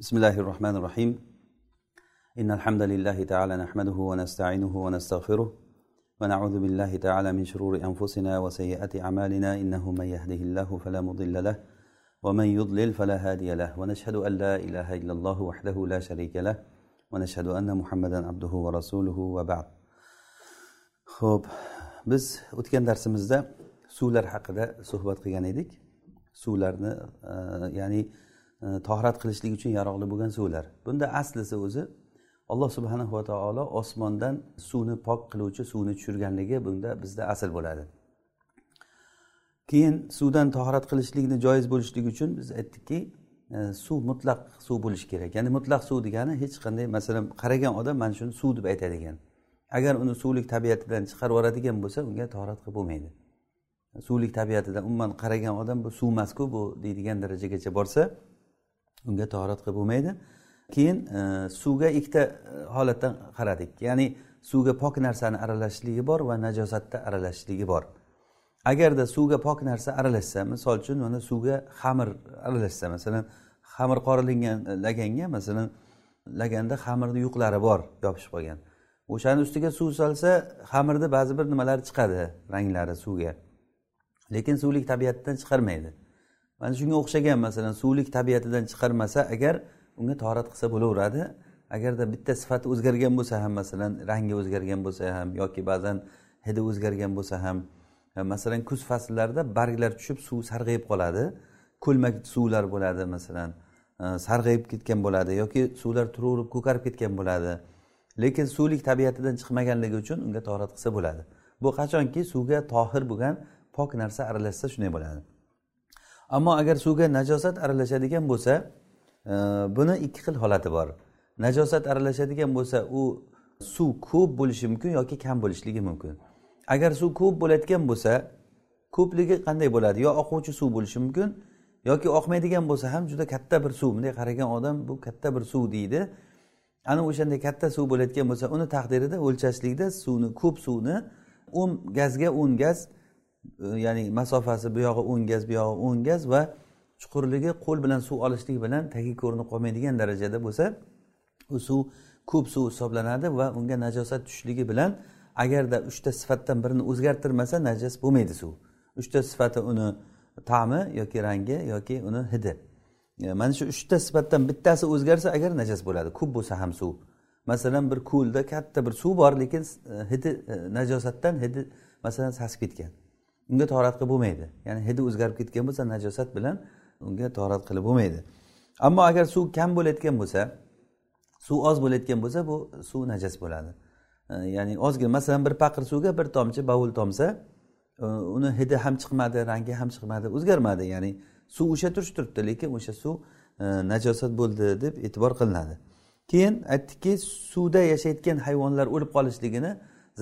بسم الله الرحمن الرحيم إن الحمد لله تعالى نحمده ونستعينه ونستغفره ونعوذ بالله تعالى من شرور أنفسنا وسيئات أعمالنا إنه من يهده الله فلا مضل له ومن يضلل فلا هادي له ونشهد أن لا إله إلا الله وحده لا شريك له ونشهد أن محمدا عبده ورسوله وبعد خب biz o'tgan darsimizda suvlar haqida suhbat qilgan edik. Suvlarni ya'ni E, tohrat qilishlik uchun yaroqli bo'lgan suvlar. Bunda aslisi o'zi alloh subhanahu va taolo osmondan suvni pok qiluvchi suvni tushirganligi bunda bizda asl bo'ladi. Keyin suvdan tahorat qilishlikni joiz bo'lishligi uchun biz aytdikki e, suv mutlaq suv bo'lishi kerak. Ya'ni mutlaq suv degani hech qanday masalan qaragan odam mana shuni suv deb aytadi ekan. Agar uni suvlik tabiatidan chiqarib yuboradigan bo'lsa unga tahorat qilib bo'lmaydi. Suvlik tabiatidan umuman qaragan odam bu suv emasku bu deydigan darajagacha borsa unga tahorat qilib bo'lmaydi. Keyin e, suvga ikkita e, holatdan qaradik. Ya'ni suvga pok narsani aralashishligi bor va najosatda aralashishligi bor. Agarda suvga pok narsa aralashsa misol uchun mana suvga xamir aralashsa masalan xamir qorilingan e, laganga masalan laganda xamirni yuqlari bor yopishib qolgan. O'shani ustiga suv solsa xamirni ba'zi bir nimalari chiqadi ranglari suvga. Lekin suvlik tabiatdan chiqarmaydi. Mana shunga o'xshagan masalan suvlik tabiatidan chiqarmasa agar unga torat qilsa bo'laveradi. Agarda bitta sifati o'zgargan bo'lsa ham masalan rangi o'zgargan bo'lsa ham yoki ba'zan hidi o'zgargan bo'lsa ham e, masalan kuz fasllarida barglar tushib suv sarg'ayib qoladi. Ko'lmak suvlar bo'ladi masalan e, sarg'ayib ketgan bo'ladi yoki suvlar turaverib ko'karib ketgan bo'ladi. Lekin suvlik tabiatidan chiqmaganligi uchun unga torat qilsa bo'ladi. Bu qachonki suvga tohir bo'lgan pok narsa aralashsa shunday bo'ladi. Ammo agar suvga najosat aralashadigan bo'lsa e, buni ikki xil holati bor. Najosat aralashadigan bo'lsa u suv ko'p bo'lishi mumkin yoki kam bo'lishligi mumkin. Agar suv ko'p bo'layotgan bo'lsa ko'pligi qanday bo'ladi? Yo oquvchi suv bo'lishi mumkin yoki oqmaydigan bo'lsa ham juda katta bir suv. Bunday qaragan odam bu katta bir suv deydi. Ana o'shanday katta suv bo'layotgan bo'lsa uni taqdirida o'lchashlikda suvni ko'p suvni o'n gazga o'n gaz ya'ni masofasi bu yog'i o'n gaz bu yog'i o'n gaz va chuqurligi qo'l bilan suv olishlik bilan tagi ko'rinib qolmaydigan darajada bo'lsa u suv ko'p suv hisoblanadi va unga najosat tushishligi bilan agarda uchta sifatdan birini o'zgartirmasa najas bo'lmaydi suv. Uchta sifati uni ta'mi yoki rangi yoki uni hidi. Mana shu uchta sifatdan bittasi o'zgarsa agar najas bo'ladi ko'p bo'lsa ham suv. Masalan bir ko'lda katta bir suv bor lekin hidi najosatdan hidi masalan sasib ketgan. Unga torat qilib bo'lmaydi. Ya'ni hidi o'zgarib ketgan bo'lsa najosat bilan unga torat qilib bo'lmaydi. Ammo agar suv kam bo'layotgan bo'lsa suv oz bo'layotgan bo'lsa bu suv najas bo'ladi. Ya'ni ozgina masalan bir paqir suvga bir tomchi bovul tomsa e, uni hidi ham chiqmadi rangi ham chiqmadi o'zgarmadi. Ya'ni suv o'sha turish turibdi lekin o'sha suv e, najosat bo'ldi deb e'tibor qilinadi. Keyin aytdikki suvda yashayotgan hayvonlar o'lib qolishligini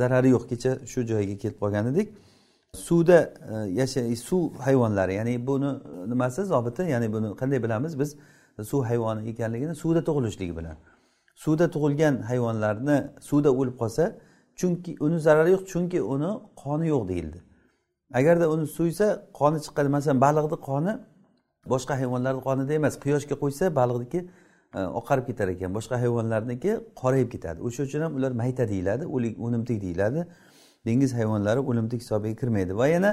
zarari yo'q. Kecha shu joyga kelib qolgan edik. Suvda e, yashay suv hayvonlari ya'ni buni e, nimasi zobiti ya'ni buni qanday bilamiz? Biz suv hayvoni ekanligini suvda tug'ilishligi bilan. Suvda tug'ilgan hayvonlarni suvda o'lib qolsa chunki uni zarari yo'q chunki uni qoni yo'q deyildi. Agarda uni suysa qoni chiqqan masalan baliqni qoni boshqa hayvonlarni qonida emas quyoshga qo'ysa baliqniki e, oqarib ketar ekan. Boshqa hayvonlarniki qorayib ketadi. O'sha uchun ham ular mayta deyiladi o'lik o'limtik deyiladi. Dengiz hayvonlari o'limtik hisobiga kirmaydi. Va yana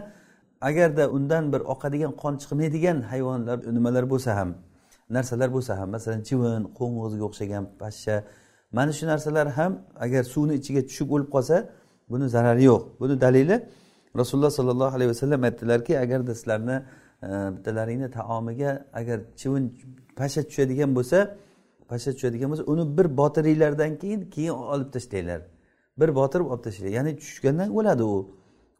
agarda undan bir oqadigan qon chiqmaydigan hayvonlar nimalar bo'lsa ham narsalar bo'lsa ham masalan chivin qo'ng'izga o'xshagan pashsha mana shu narsalar ham agar suvni ichiga tushib o'lib qolsa buni zarari yo'q. Buni dalili rasululloh sollallohu alayhi vasallam aytdilarki agarda sizlarni e, bittalaringni taomiga agar chivin pasha tushadigan bo'lsa pasha tushadigan bo'lsa uni bir botiringlardan keyin keyin olib tashlanglar bir botirib olib tashlaydi. Ya'ni tushgandan o'ladi u.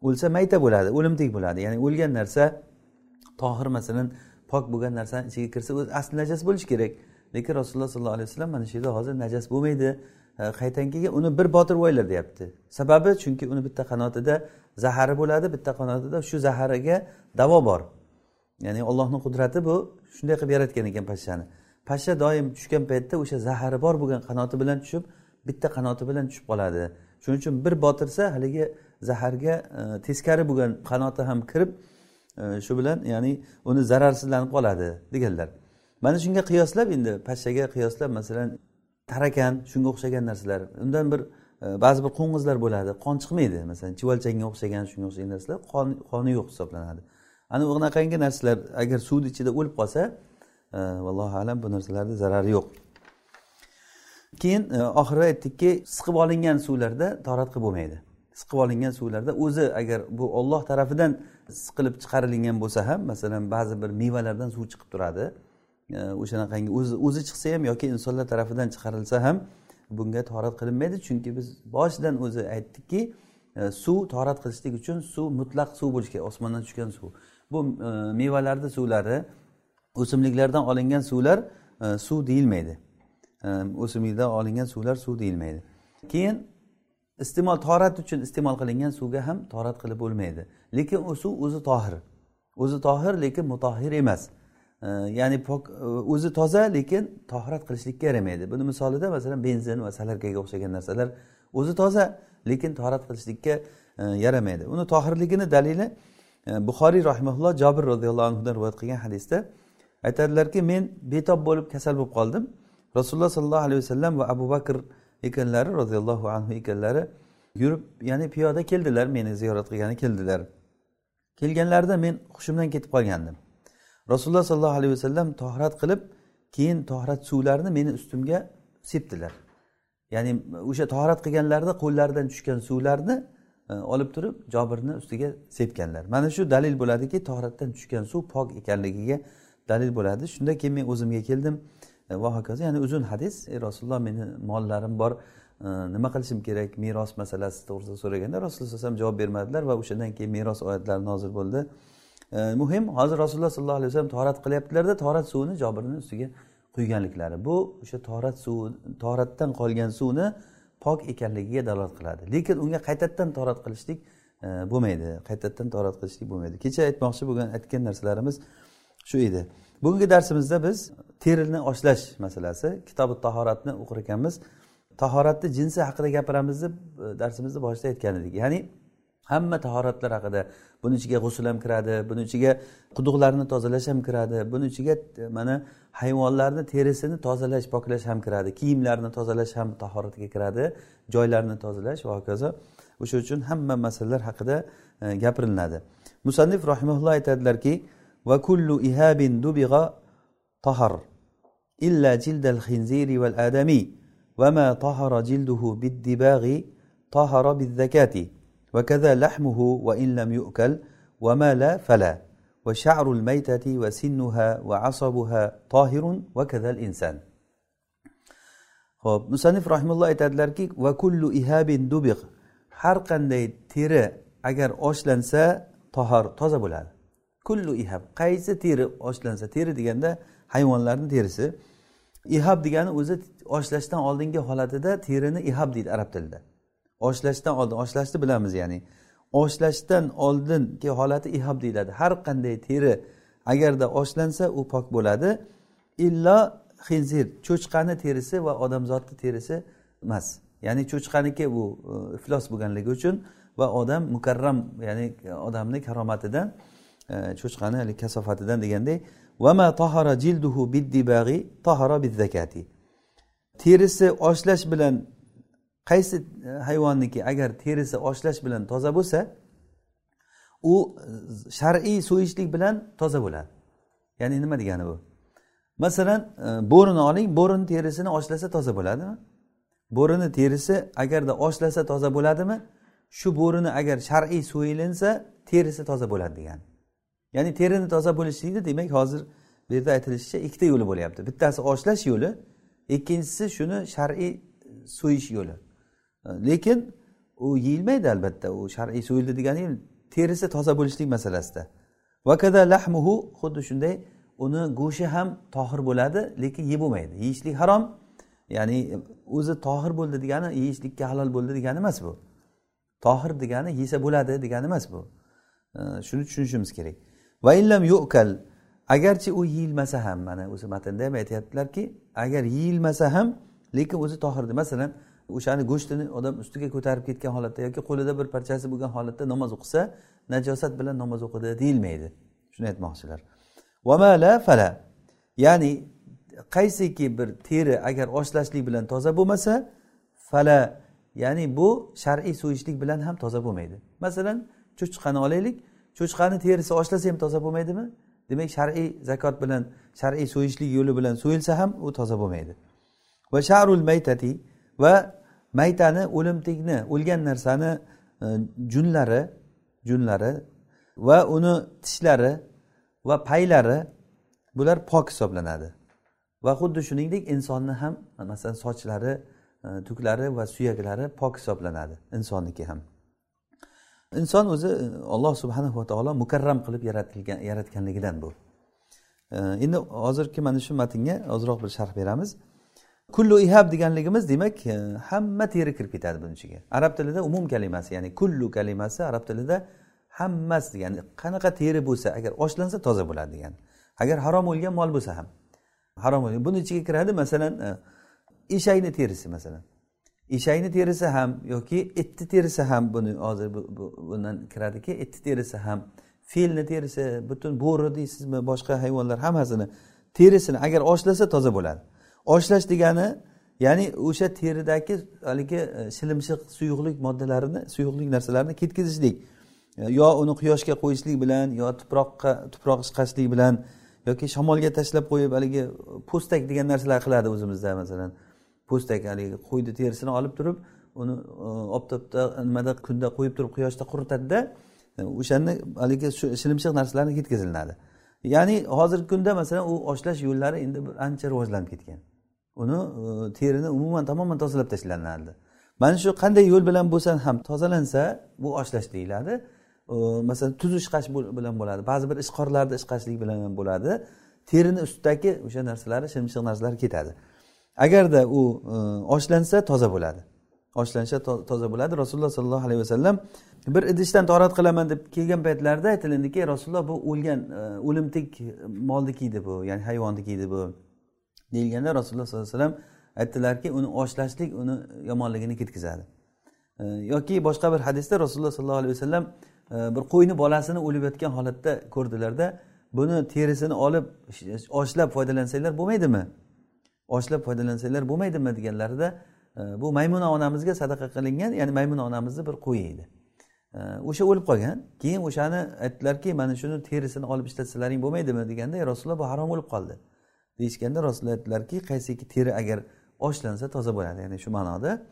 O'lsa mayta bo'ladi o'limtik bo'ladi. Ya'ni o'lgan narsa tohir masalan pok bo'lgan narsani ichiga kirsa o'zi asli najas bo'lishi kerak. Lekin rasululloh sollallohu alayhi vasallam mana shu yerda hozir najas bo'lmaydi. E, Qaytankiga uni bir botirib olinglar deyapti. Sababi chunki uni bitta qanotida zahari bo'ladi bitta qanotida shu zahariga davo bor. Ya'ni allohni qudrati bu shunday qilib yaratgan ekan pashshani. Pashsha doim tushgan paytda o'sha zahari bor bo'lgan qanoti bilan tushib bitta qanoti bilan tushib qoladi. Shuning uchun bir botirsa haligi zaharga e, teskari bo'lgan qanoti ham kirib e, shu bilan ya'ni uni zararsizlanib qoladi deganlar. Mana shunga qiyoslab endi pashshaga qiyoslab masalan tarakan shunga o'xshagan narsalar. Undan bir e, ba'zi bir qo'ng'izlar bo'ladi. Qon chiqmaydi masalan chivalchangga o'xshagan shunga o'xshagan narsalar qoni yo'q hisoblanadi. Ana unaqangi narsalar agar suvni ichida o'lib qolsa vallohu alam bu narsalarni zarari yo'q. Keyin e, oxiri aytdikki siqib olingan suvlarda torat qilib bo'lmaydi. Siqib olingan suvlarda o'zi agar bu olloh tarafidan siqilib chiqarilgan bo'lsa ham masalan ba'zi bir mevalardan suv chiqib turadi e, o'shanaqangi o'zi o'zi chiqsa ham yoki insonlar tarafidan chiqarilsa ham bunga torat qilinmaydi. Chunki biz boshidan o'zi aytdikki e, suv torat qilishlik uchun suv mutlaq suv bo'lishi kerak osmondan tushgan suv. Bu mevalarni suvlari o'simliklardan olingan suvlar suv deyilmaydi. O'simlikdan olingan suvlar suv deyilmaydi. Keyin iste'mol torat uchun iste'mol qilingan suvga ham torat qilib bo'lmaydi. Lekin u suv o'zi tohir. O'zi tohir lekin mutohir emas. Ya'ni pok e, o'zi toza lekin tohirat qilishlikka yaramaydi. Buni misolida masalan benzin va salarkaga o'xshagan narsalar o'zi toza lekin tohirat qilishlikka e, yaramaydi. Uni tohirligini dalili e, buxoriy rahimaulloh jobir roziyallohu anhudan rivoyat qilgan hadisda aytadilarki men betob bo'lib kasal bo'lib qoldim. Rasululloh sollallohu alayhi vasallam va abu bakr ekanlari roziyallohu anhu ekanlari yurib ya'ni piyoda keldilar meni ziyorat qilgani keldilar. Kelganlarida men hushimdan ketib qolgandim. Rasululloh sollallohu alayhi vasallam tohrat qilib keyin tohrat suvlarini meni ustimga sepdilar. Ya'ni o'sha tohrat qilganlarida qo'llaridan tushgan suvlarni e, olib turib jobirni ustiga sepganlar. Mana shu dalil bo'ladiki tohratdan tushgan suv pok ekanligiga dalil bo'ladi. Shunda keyin men o'zimga keldim. E, va hokazo ya'ni uzun hadis. Ey rasululloh meni mollarim bor e, nima qilishim kerak? Meros masalasi to'g'risida so'raganda rasululloh alayhi vasallam javob bermadilar va o'shandan keyin meros oyatlari nozil bo'ldi. E, muhim hozir rasululloh sollallohu alayhi vasallam torat qilyaptilarda torat suvini jobirni ustiga quyganliklari. Bu o'sha torat suvi toratdan qolgan suvni pok ekanligiga dalolat qiladi. Lekin unga qaytadan torat qilishlik bo'lmaydi. Qaytadan torat qilishlik bo'lmaydi. Kecha aytmoqchi bo'lgan aytgan narsalarimiz shu edi. Bugungi darsimizda biz terini oshlash masalasi kitobi tahoratni o'qir ekanmiz tahoratni jinsi haqida gapiramiz deb e, darsimizni boshida aytgan edik. Ya'ni hamma tahoratlar haqida buni ichiga g'usul ham kiradi buni ichiga quduqlarni tozalash ham kiradi buni ichiga e, mana hayvonlarni terisini tozalash poklash ham kiradi kiyimlarni tozalash ham tahoratga kiradi joylarni tozalash va hokazo. O'sha uchun hamma masalalar haqida e, gapiriladi. Musannif rahimaulloh aytadilarki وكل إهاب دبغ طهر إلا جلد الخنزير والآدمي وما طهر جلده بالدباغ طهر بالذكاة وكذا لحمه وإن لم يؤكل وما لا فلا وشعر الميتة وسنها وعصبها طاهر وكذا الإنسان. خب مصنف rahimulloh الله تعالى وكل إهاب دبغ حرقا qanday teri agar طهر tohar toza kullu ihab. Qaysi teri oshlansa teri deganda hayvonlarni terisi. Ihab degani o'zi oshlashdan oldingi holatida terini ihab deydi arab tilida. Oshlashdan oldin oshlashni bilamiz ya'ni. Oshlashdan oldingi holati ihob deyiladi. Har qanday teri agarda oshlansa u pok bo'ladi. Illo xinzir cho'chqani terisi va odamzodni terisi emas. Ya'ni cho'chqaniki bu e, iflos bo'lganligi uchun va odam mukarram ya'ni odamni karomatidan cho'chqani haligi kasofatidan deganday vama tahara jilduhu biddibag'i tahara bizzakati terisi oshlash bilan qaysi e, hayvonniki agar terisi oshlash bilan toza bo'lsa u e, shar'iy so'yishlik bilan toza bo'ladi. Ya'ni nima degani bu? Masalan e, bo'rini oling bo'rini terisini oshlasa toza bo'ladimi? Bo'rini terisi agarda oshlasa toza bo'ladimi? Shu bo'rini agar shar'iy so'yilinsa terisi toza bo'ladi degani. Ya'ni terini toza bo'lishlikni demak hozir bu yerda aytilishicha ikkita yo'li bo'lyapti. Bittasi oshlash yo'li ikkinchisi shuni shar'iy so'yish yo'li. Lekin u yeyilmaydi albatta u shar'iy so'yildi degani terisi toza bo'lishlik masalasida. Vakada lahmuhu xuddi shunday uni go'shti ham tohir bo'ladi lekin yeb bo'lmaydi yeyishlik harom ya'ni o'zi tohir bo'ldi degani yeyishlikka halol bo'ldi degani emas bu. Tohir degani yesa bo'ladi degani emas bu. Shuni tushunishimiz kerak. Va illam yu'kal. Agarchi u yeyilmasa ham mana o'zi matnda ham aytyaptilarki agar yeyilmasa ham lekin o'zi tohirdi masalan o'shani go'shtini odam ustiga ko'tarib ketgan holatda yoki qo'lida bir parchasi bo'lgan holatda namoz o'qisa najosat bilan namoz o'qidi deyilmaydi. Shuni aytmoqchilar. Vamala fala. Ya'ni qaysiki bir teri agar oshlashlik bilan toza bo'lmasa fala ya'ni bu shar'iy so'yishlik bilan ham toza bo'lmaydi. Masalan cho'chqani olaylik cho'chqani terisi oshlasa ham toza bo'lmaydimi? Demak shar'iy zakot bilan shar'iy so'yishlik yo'li bilan so'yilsa ham u toza bo'lmaydi. Va sharul maytati va maytani o'limtikni o'lgan narsani e, junlari junlari va uni tishlari va paylari bular pok hisoblanadi. Va xuddi shuningdek insonni ham masalan sochlari e, tuklari va suyaklari pok hisoblanadi insonniki ham. Inson o'zi olloh alloh subhanahu va taolo mukarram qilib yaratilgan yaratganligidan bu. E, endi hozirgi mana shu matnga ozroq bir sharh beramiz. Kullu ihab deganligimiz demak e, hamma teri kirib ketadi buni ichiga. Arab tilida umum kalimasi ya'ni kullu kalimasi arab tilida hammasi degani qanaqa teri bo'lsa agar ochlansa toza bo'ladi degani. Agar harom o'lgan mol bo'lsa ham. Harom o'lgan buni ichiga kiradi masalan eshakni terisi masalan. Eshakni terisi ham yoki itni terisi ham buni hozir bundan kiradiki itni terisi ham filni terisi butun bo'ri deysizmi boshqa hayvonlar hammasini terisini agar oshlasa toza bo'ladi. Oshlash degani ya'ni o'sha teridagi haligi e, shilimshiq suyuqlik moddalarini suyuqlik narsalarni ketkazishlik e, yo uni quyoshga qo'yishlik bilan yo tuproqqa tuproq chiqarishlik bilan yoki shamolga tashlab qo'yib haligi e, po'stak degan narsalar qiladi o'zimizda masalan. Po'stak haligi qo'yni terisini olib turib uni e, oftobda nimada kunda qo'yib turib quyoshda quritadida e, o'shani haligi shilimshiq narsalarni ketkazilinadi ya'ni hozirgi kunda masalan u oshlash yo'llari endi ancha rivojlanib ketgan. Uni e, terini umuman tamoman tozalab tashlanadi. Mana shu qanday yo'l bilan bo'lsa ham tozalansa bu oshlash deyiladi. Masalan tuz ishqash bilan bo'ladi. Ba'zi bir ishqorlarda ishqashlik bilan ham bo'ladi. Terini ustidagi o'sha narsalari shilimshiq narsalar ketadi. Agarda u ochlansa oshlansa toza bo'ladi. Oshlansa toza bo'ladi. Rasululloh sollallohu alayhi vasallam bir idishdan torat qilaman deb kelgan paytlarida aytilindiki rasululloh bu o'lgan e, o'limtik molniki edi bu ya'ni hayvonniki edi bu deyilganda rasululloh sollallohu alayhi vasallam aytdilarki uni oshlashlik uni yomonligini ketkazadi. E, yoki boshqa bir hadisda rasululloh sollallohu alayhi vasallam bir qo'yni bolasini o'lib yotgan holatda ko'rdilarda buni terisini olib oshlab foydalansanglar bo'lmaydimi? Oshlab foydalansanglar bo'lmaydimi deganlarida e, bu maymuna onamizga sadaqa qilingan ya'ni maymuna onamizni bir qo'yi edi. E, o'sha o'lib qolgan keyin o'shani aytdilarki mana shuni terisini olib ishlatsalaring bo'lmaydimi? deganda rasululloh bu harom bo'lib qoldi. deyishganda rasululloh aytdilarki qaysiki teri agar ochlansa toza bo'ladi. Ya'ni shu ma'noda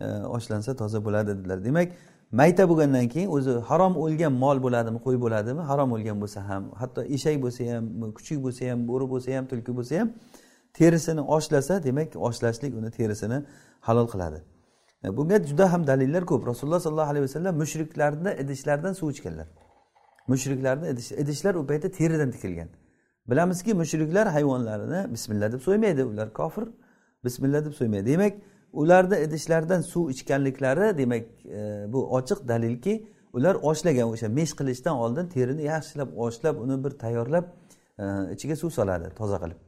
e, ochlansa toza bo'ladi dedilar. Demak mayta bo'lgandan keyin o'zi harom o'lgan mol bo'ladimi qo'y bo'ladimi harom o'lgan bo'lsa ham hatto eshak bo'lsa ham kuchuk bo'lsa ham bo'ri bo'lsa ham tulki bo'lsa ham terisini oshlasa demak oshlashlik uni terisini halol qiladi. E, bunga juda ham dalillar ko'p. Rasululloh sollallohu alayhi vasallam mushriklarni idishlaridan suv ichganlar. Mushriklarni idishlar u paytda teridan tikilgan. Bilamizki mushriklar hayvonlarini bismillah deb so'ymaydi. Ular kofir bismillah deb so'ymaydi. Demak ularni idishlaridan suv ichganliklari demak e, bu ochiq dalilki ular oshlagan o'sha mesh qilishdan oldin terini yaxshilab oshlab uni bir tayyorlab e, ichiga suv soladi toza qilib.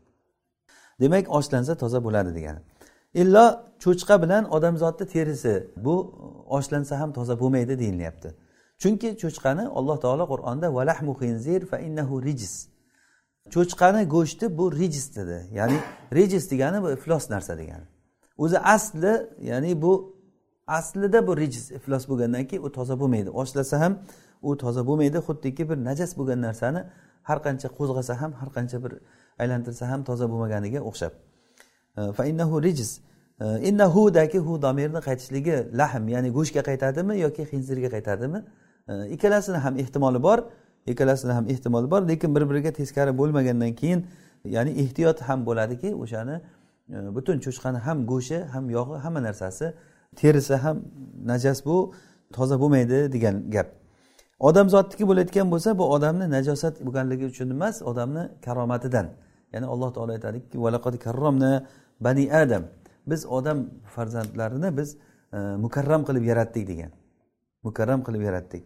Demak oshlansa toza bo'ladi degani. Illo cho'chqa bilan odamzodni terisi bu oshlansa ham toza bo'lmaydi deyilyapti. Chunki cho'chqani alloh taolo qur'onda valahmu xinzir fa innahu rijis. Cho'chqani go'shti bu rijis dedi. Ya'ni rijis degani bu iflos narsa degani. O'zi asli ya'ni bu aslida bu rijis iflos bo'lgandan keyin u toza bo'lmaydi. Oshlasa ham u toza bo'lmaydi xuddiki bir najas bo'lgan narsani har qancha qo'zg'asa ham har qancha bir aylantirsa ham toza bo'lmaganiga o'xshab. Fa innahu rijz innahudagi hu domirni qaytishligi lahm ya'ni go'shtga qaytadimi yoki xinzirga qaytadimi? Ikkalasini ham ehtimoli bor ikkalasini ham ehtimoli bor lekin bir biriga teskari bo'lmagandan keyin ya'ni ehtiyot ham bo'ladiki o'shani e, butun cho'chqani ham go'shti ham yog'i hamma narsasi terisi ham najas bu toza bo'lmaydi degan gap. Odamzodniki bo'layotgan bo'lsa bu odamni najosat bo'lganligi uchun emas odamni karomatidan. Ya'ni alloh taolo aytadiki karromna bani adam. Biz odam farzandlarini biz e, mukarram qilib yaratdik degan. Mukarram qilib yaratdik.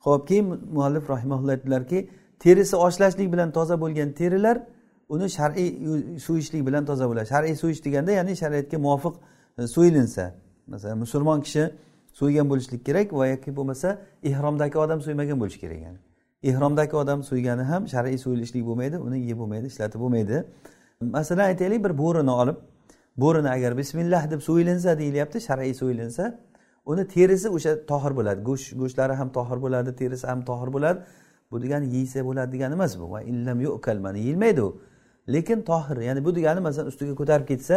Ho'p keyin muallif rahimaulloh aytdilarki terisi oshlashlik bilan toza bo'lgan terilar uni shar'iy so'yishlik bilan toza bo'ladi. Shar'iy so'yish deganda ya'ni shariatga muvofiq e, so'yilinsa masalan musulmon kishi so'ygan bo'lishlik kerak va yoki bo'lmasa ehromdagi odam so'ymagan bo'lishi kerak yani. Ehromdagi odam so'ygani ham shar'iy so'yilishlik bo'lmaydi uni yeb bo'lmaydi ishlatib bo'lmaydi. Masalan aytaylik bir bo'rini olib bo'rini agar bismillah deb so'yilinsa deyilyapti shar'iy so'yilinsa uni terisi o'sha tohir bo'ladi. Go'sht go'shtlari ham tohir bo'ladi terisi ham tohir bo'ladi. Bu degani yeysa bo'ladi degani emas bu. Va illam yu'kal mana yeyilmaydi u. Lekin tohir ya'ni bu degani masalan ustiga ko'tarib ketsa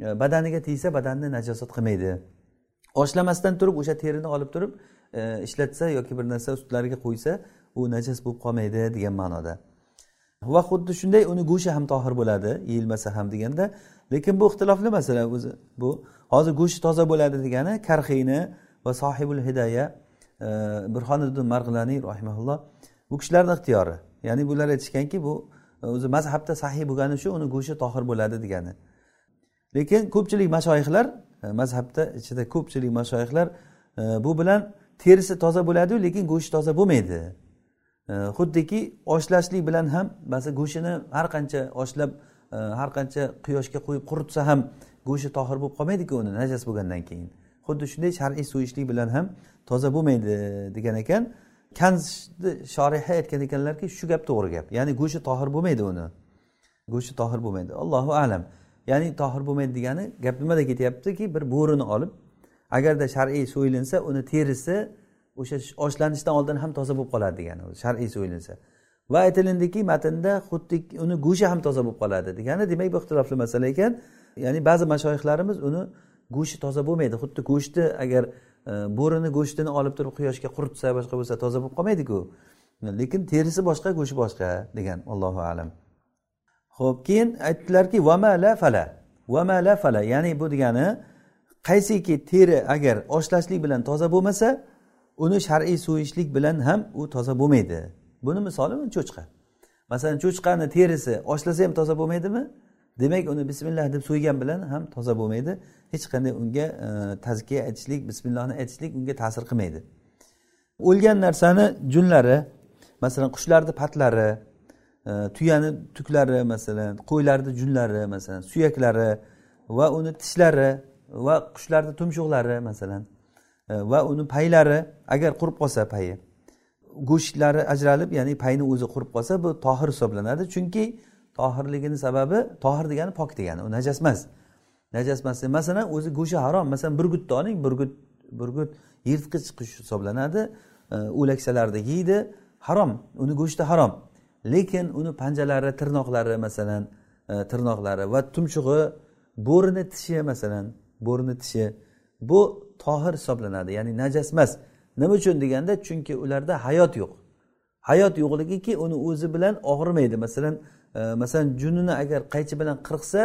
e, badaniga tegsa badanni najosat qilmaydi. Oshlamasdan turib o'sha terini olib turib e, ishlatsa yoki bir narsa ustlariga qo'ysa u najas bo'lib qolmaydi degan ma'noda. Va xuddi shunday uni go'shti ham tohir bo'ladi yeyilmasa ham deganda lekin bu ixtilofli masala o'zi bu. Hozir go'shti toza bo'ladi degani karxiyni va sohibul hidaya e, burhoniddin marg'ilaniy rahimaulloh bu kishilarni ixtiyori. Ya'ni bular aytishganki bu e, o'zi mazhabda sahiy bo'lgani shu uni go'shti tohir bo'ladi degani. Lekin ko'pchilik mashoyihlar e, mazhabda ichida ko'pchilik mashoyihlar e, bu bilan terisi toza bo'ladiyu lekin go'shti toza bo'lmaydi. Xuddiki oshlashlik bilan ham masalan go'shtini har qancha oshlab e, har qancha quyoshga qo'yib quritsa ham go'shti tohir bo'lib qolmaydiku uni najas bo'lgandan keyin. Xuddi shunday shar'iy so'yishlik bilan ham toza bo'lmaydi degan ekan. Kanzni shoriha aytgan ekanlarki shu gap to'g'ri gap. Ya'ni go'shti tohir bo'lmaydi uni. Go'shti tohir bo'lmaydi. Allohu alam. Ya'ni tohir bo'lmaydi degani gap nimada ketyaptiki bir bo'rini olib agarda shar'iy so'yilinsa uni terisi o'sha oshlanishdan oldin ham toza bo'lib qoladi degani shar'iy so'yilinsa va aytilindiki matnda xuddi uni go'shti ham toza bo'lib qoladi degani demak bu ixtilofli masala ekan. Ya'ni ba'zi mashoyihlarimiz uni go'shti toza bo'lmaydi. Xuddi go'shtni agar e, bo'rini go'shtini olib turib quyoshga quritsa boshqa bo'lsa toza bo'lib qolmaydiku. Lekin terisi boshqa go'shti boshqa degan allohu alam. Ho'p keyin aytdilarki vama la fala vama la fala. Ya'ni bu degani qaysiki teri agar oshlashlik bilan toza bo'lmasa uni shar'iy so'yishlik bilan ham u toza bo'lmaydi. Buni misoli cho'chqa. Masalan cho'chqani terisi oshlasa ham toza bo'lmaydimi? Demak uni bismillah deb so'ygan bilan ham toza bo'lmaydi. Hech qanday unga e, tazkiya aytishlik bismillohni aytishlik unga ta'sir qilmaydi. O'lgan narsani junlari masalan qushlarni patlari e, tuyani tuklari masalan qo'ylarni junlari masalan suyaklari va uni tishlari va qushlarni tumshuqlari masalan. E, va uni paylari agar qurib qolsa payi go'shtlari ajralib ya'ni payni o'zi qurib qolsa bu tohir hisoblanadi. Chunki tohirligini sababi tohir degani pok degani u najas emas. Najas emas masalan o'zi go'shti harom. Masalan burgutni oling burgut burgut yirtqich qush hisoblanadi. E, o'laksalarni yeydi harom. Uni go'shti harom. Lekin uni panjalari tirnoqlari masalan e, tirnoqlari va tumshug'i bo'rini tishi masalan bo'rini tishi bu tohir hisoblanadi ya'ni najas emas. Nima uchun deganda chunki ularda hayot yo'q. Hayot yo'qligiki uni o'zi bilan og'rimaydi. Masalan e, masalan junini agar qaychi bilan qirqsa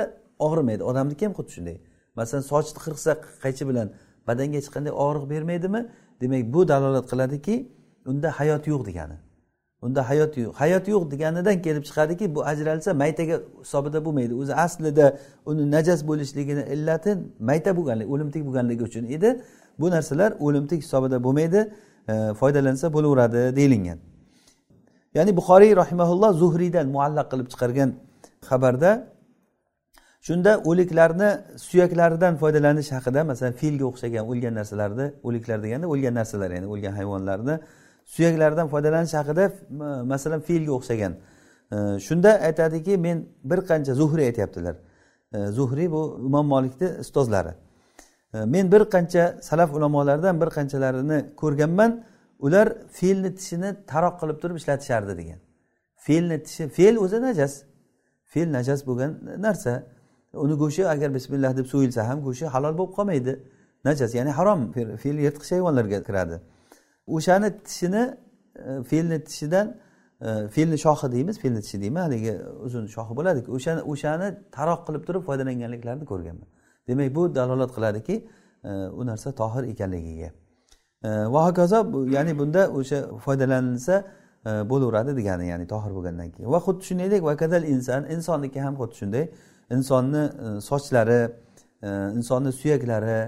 og'rimaydi. Odamniki ham xuddi shunday? Masalan sochni qirqsa qaychi bilan badanga hech qanday og'riq bermaydimi? Demak bu dalolat qiladiki unda hayot yo'q degani. Unda hayot yo'q. Hayot yo'q deganidan kelib chiqadiki bu ajralsa maytaga hisobida bo'lmaydi. O'zi aslida uni najas bo'lishligini illati mayta bo'lganligi o'limtik bo'lganligi uchun edi. Bu narsalar o'limtik hisobida bo'lmaydi e, foydalansa bo'laveradi deyilgan. Ya'ni buxoriy rahimaulloh zuhriydan muallaq qilib chiqargan xabarda shunda o'liklarni suyaklaridan foydalanish haqida masalan filga o'xshagan o'lgan narsalarni o'liklar deganda o'lgan narsalar ya'ni o'lgan hayvonlarni suyaklardan foydalanish haqida masalan fe'lga o'xshagan. E, shunda aytadiki men bir qancha zuhriy aytyaptilar. E, zuhriy bu imom molikni ustozlari. E, men bir qancha salaf ulamolaridan bir qanchalarini ko'rganman ular fe'lni tishini taroq qilib turib ishlatishardi degan. Fe'lni tishi fe'l o'zi najas. Fe'l najas bo'lgan narsa. Uni go'shti agar bismillah deb so'yilsa ham go'shti halol bo'lib qolmaydi. Najas ya'ni harom. Fe'l yirtqich hayvonlarga kiradi. O'shani tishini e, fe'lni tishidan e, fe'lni shoxi deymiz fe'lni tishi deyman haligi uzun shoxi bo'ladiku o'shani o'shani taroq qilib turib foydalanganliklarini ko'rganman. Demak bu dalolat qiladiki e, u narsa tohir ekanligiga. E, va hokazo ya'ni bunda o'sha foydalanilsa e, bo'laveradi degani ya'ni tohir bo'lgandan keyin. Va xuddi shuningdek vakadal inson insonniki ham xuddi shunday. Insonni e, sochlari insonni suyaklari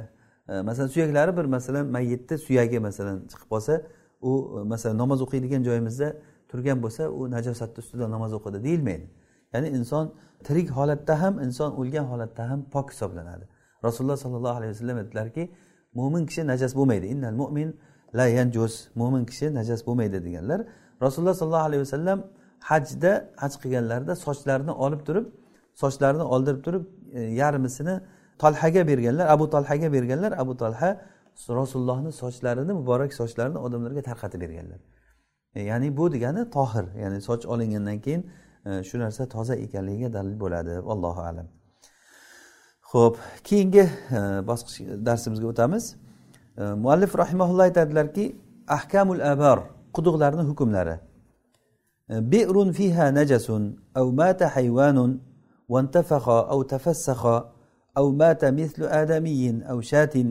masalan suyaklari bir masalan mayyitni suyagi masalan chiqib qolsa u e, masalan namoz o'qiydigan joyimizda turgan bo'lsa u najosatni ustida namoz o'qidi deyilmaydi. Ya'ni inson tirik holatda ham inson o'lgan holatda ham pok hisoblanadi. Rasululloh sollallohu alayhi vasallam aytdilarki mo'min kishi najas bo'lmaydi. Innal mo'min la yanjus. Mo'min kishi najas bo'lmaydi deganlar. Rasululloh sollallohu alayhi vasallam hajda haj qilganlarida sochlarini olib turib sochlarini oldirib turib e, yarmisini talhaga berganlar abu talhaga berganlar abu talha rasulullohni sochlarini muborak sochlarini odamlarga tarqatib berganlar. E, ya'ni bu degani tohir ya'ni soch olingandan keyin e, shu narsa toza ekanligiga dalil bo'ladi. Allohu alam. Ho'p keyingi e, bosqich darsimizga o'tamiz. Muallif rahimaulloh aytadilarki ahkamul abar quduqlarni hukmlari. Bi'run fiha najasun av mata hayvanun vantafaqa av tafassaqa أو مات مثل آدمي أو شاة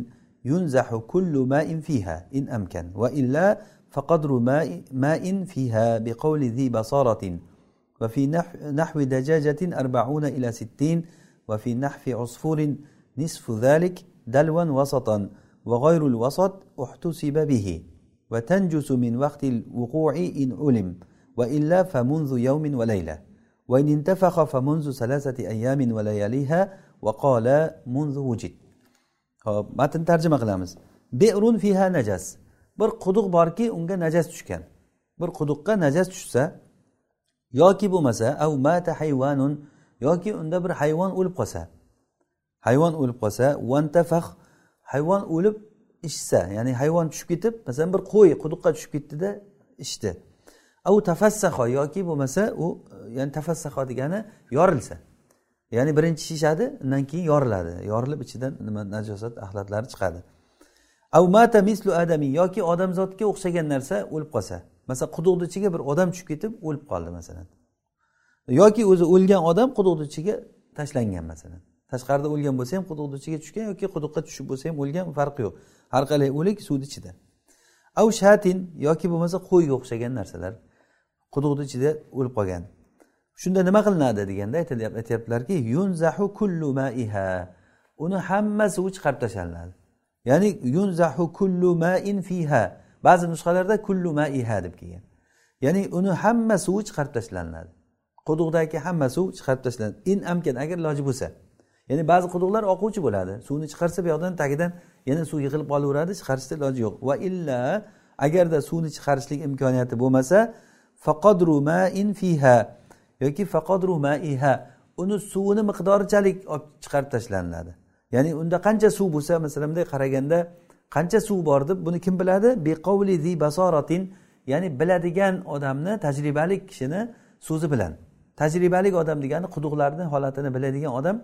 ينزح كل ماء فيها إن أمكن وإلا فقدر ماء, ماء فيها بقول ذي بصارة. وفي نحو دجاجة أربعون إلى ستين وفي نحو عصفور نصف ذلك دلوا وسطا وغير الوسط احتسب به. وتنجس من وقت الوقوع إن علم وإلا فمنذ يوم وليلة. وإن انتفخ فمنذ ثلاثة أيام ولياليها vaqola munzu hop matnni tarjima qilamiz. Berun fiha najas. Bir quduq borki unga najas tushgan. Bir quduqqa najas tushsa yoki bo'lmasa av mata hayvanun yoki unda bir hayvon o'lib qolsa. Hayvon o'lib qolsa vantafah hayvon o'lib ichsa ya'ni hayvon tushib ketib masalan bir qo'y quduqqa tushib ketdida ichdi. Au tafassaho yoki bo'lmasa u ya'ni tafassaho degani yorilsa. Ya'ni birinchi shishadi undan keyin yoriladi. Yorilib ichidan nima najosat axlatlari chiqadi. Avmata mislu adami yoki odamzodga o'xshagan narsa o'lib qolsa. Masalan quduqni ichiga bir odam tushib ketib o'lib qoldi masalan. Yoki o'zi o'lgan odam quduqni ichiga tashlangan masalan. Tashqarida o'lgan bo'lsa ham quduqni ichiga tushgan yoki quduqqa tushib bo'lsa ham o'lgan farqi yo'q. Har qalay o'lik suvni ichida. Av shatin yoki bo'lmasa qo'yga o'xshagan narsalar quduqni ichida o'lib qolgan. Shunda nima qilinadi deganda aytyaptilarki yunzahu kullu maiha. Uni hammasi suvi chiqarib tashlanadi. Ya'ni yunzahu kullu main fiha. Ba'zi nusxalarda kullu maiha deb kelgan. Ya'ni uni hamma suvi chiqarib tashlanadi. Quduqdagi hamma suv chiqarib tashlanadi. In amkan agar iloji bo'lsa. Ya'ni ba'zi quduqlar oquvchi bo'ladi. Suvni chiqarsa bu yoqdan tagidan yana suv yig'ilib qolaveradi chiqarishda iloji yo'q. Va illa agarda suvni chiqarishlik imkoniyati bo'lmasa faqadru main fiha. Yoki faqadru maiha uni suvini miqdorichalik olib chiqarib tashlanadi ya'ni unda qancha suv bo'lsa masalan bunday qaraganda qancha suv bor deb buni kim biladi? Biqovli zi basoratin ya'ni biladigan odamni tajribali kishini so'zi bilan. Tajribali odam degani quduqlarni holatini biladigan odam